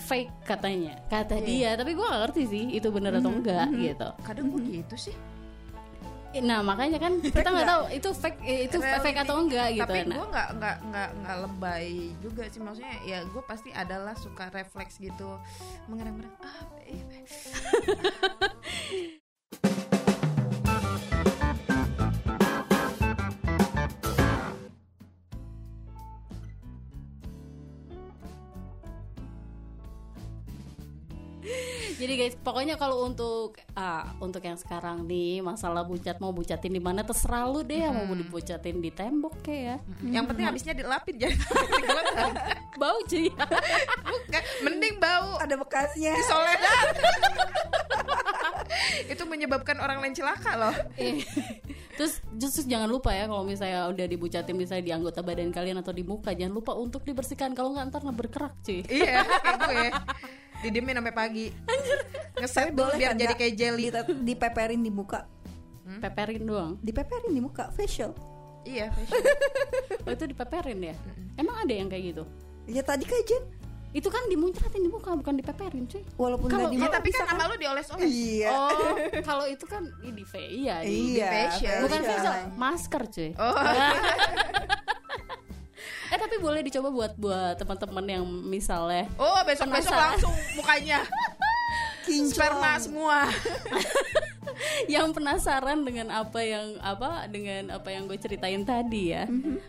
fake katanya. Kata dia tapi gua nggak ngerti sih itu bener atau enggak gitu. Kadang gue gitu sih. Nah makanya kan kita nggak tahu itu fake eh, itu fake Reality. atau enggak gitu. Tapi nah. gue nggak nggak nggak nggak lebay juga sih. Maksudnya ya gue pasti adalah suka refleks gitu. Mengerang-erang ah Jadi guys, pokoknya kalau untuk ah, untuk yang sekarang nih masalah bucat mau bucatin di mana terserah lu deh mau dibucatin di tembok kayak ya. Yang penting habisnya dilapin jangan digelegar. Bau cuy. Bukan, Mending bau Ada bekasnya. di Soledad. Itu menyebabkan orang lain celaka loh. Eh, Terus justru jangan lupa ya kalau misalnya udah dibucatin misalnya di anggota badan kalian atau di muka jangan lupa untuk dibersihkan kalau nggak ntar berkerak cuy. Iya, kayak gue. Didiemin sampai pagi. Ngeset dulu biar kan, jadi kayak jelly. Di- dipeperin di muka. Peperin doang. Dipeperin di muka facial. Iya, fashion. Oh itu dipeperin ya? Emang ada yang kayak gitu? Ya tadi kan Jen. Itu kan dimuncratin di muka bukan dipeperin cuy. Walaupun Kalau- di Ya, tapi kan sama lu dioles-oles. Iya. Oh, kalau itu kan ini di fa- iya, di- Iya. facial. bukan facial. facial, masker cuy. Oh. eh tapi boleh dicoba buat buat teman-teman yang misalnya Oh, besok-besok Penasaran. langsung mukanya Kinclong. sperma semua. yang penasaran dengan apa yang apa dengan apa yang gue ceritain tadi ya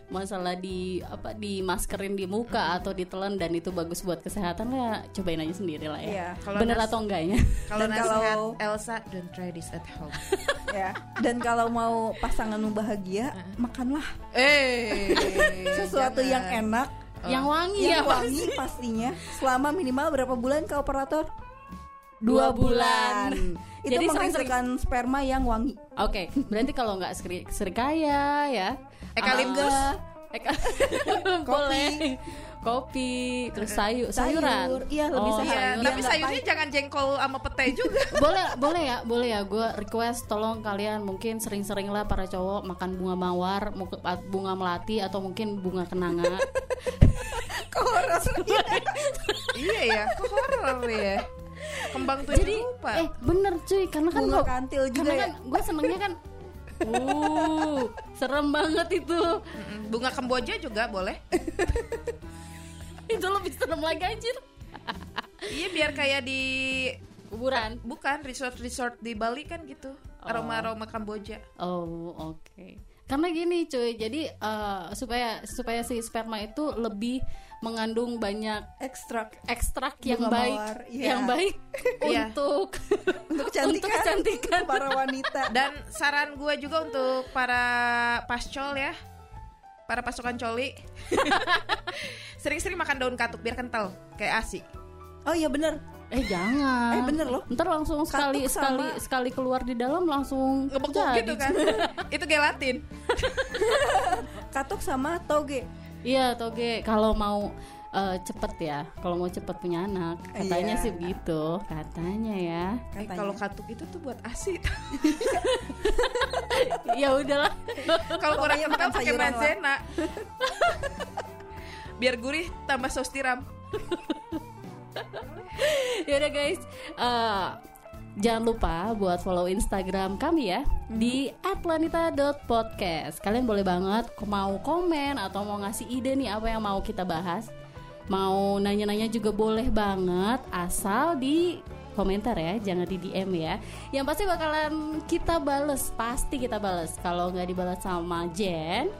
masalah di apa di maskerin di muka atau ditelan dan itu bagus buat kesehatan ya cobain aja sendiri lah ya Iya. Kalau bener nas- atau enggaknya Kalau Dan nasihat kalau- Elsa, don't try this at home. ya. Dan kalau mau pasanganmu bahagia, makanlah Eh, sesuatu jangan. yang enak, yang wangi ya yang Pak. wangi pastinya. Selama minimal berapa bulan ke operator? Dua bulan. Itu Jadi menghasilkan sperma yang wangi. Oke, berarti kalau nggak seri, serikaya ya. Eukaliptus. Ah, eka- boleh. Kopi, terus sayu, Sayur, sayuran. iya, lebih Oh, sehat. Iya, sayuran. tapi nggak sayurnya pahit. jangan jengkol sama pete juga. boleh boleh ya boleh ya gue request tolong kalian mungkin sering-sering lah para cowok makan bunga mawar bunga melati atau mungkin bunga kenanga iya ya, kok horor ya. Kembang tujuh jadi rupa. eh bener cuy karena kan Bunga gua- kantil juga karena ya. kan gue senengnya kan uh serem banget itu Bunga Kamboja juga boleh. itu lebih serem lagi anjir iya, biar kayak di kuburan bukan resort-resort di Bali kan gitu. Aroma-aroma Kamboja. Oh oke. Karena gini cuy, jadi eh, supaya supaya si sperma itu lebih mengandung banyak Ekstrak ekstrak yang Bunga baik, mawar, iya. yang baik Iya. untuk untuk kecantikan, Untuk kecantikan. para wanita. Dan saran gue juga untuk para pascol ya, para pasukan coli, sering-sering makan daun katuk biar kental kayak asi. Oh iya bener. eh jangan. Eh, bener loh. Ntar langsung sekali Katuk sekali sama- sekali keluar di dalam langsung Ngebekuk jadi. gitu kan? Itu gelatin. Katuk sama toge. Iya toge kalau mau eh, cepet ya, kalau mau cepet punya anak, katanya Iya. sih begitu, katanya ya. Eh, Katanya. kalau katuk itu tuh buat asi. ya udahlah. kalau kurang Pokoknya kental makan pakai maizena. biar gurih tambah saus tiram. ya udah guys eh, jangan lupa buat follow instagram kami ya di @planita.podcast kalian boleh banget mau komen atau mau ngasih ide nih apa yang mau kita bahas. Mau nanya-nanya juga boleh banget asal di komentar ya jangan di DM ya. Yang pasti bakalan kita bales pasti kita bales. Kalau nggak dibalas sama Jen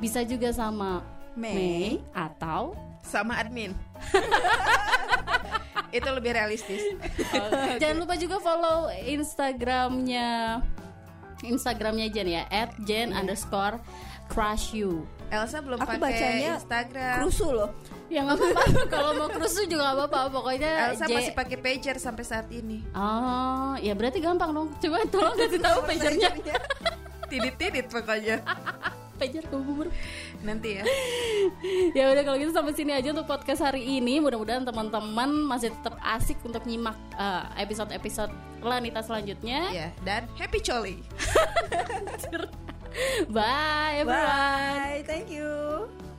bisa juga sama Mei. Mei atau Sama admin. itu lebih realistis. Jangan lupa juga follow Instagramnya Instagramnya Jen ya at Jen underscore crush you Elsa belum Aku pakai bacanya Instagram. Krusu loh. Ya nggak apa-apa Kalau mau krusu juga nggak apa-apa Pokoknya Elsa J- masih pakai pager sampai saat ini. Oh ya berarti gampang dong Coba tolong kasih tahu pagernya Tidit-tidit pokoknya. Pager ke bubur Nanti ya. Ya udah kalau gitu sampai sini aja untuk podcast hari ini Mudah-mudahan teman-teman masih tetap asik untuk nyimak eh, episode-episode Lanita selanjutnya Ya, dan happy coli. Bye everyone Bye. Thank you.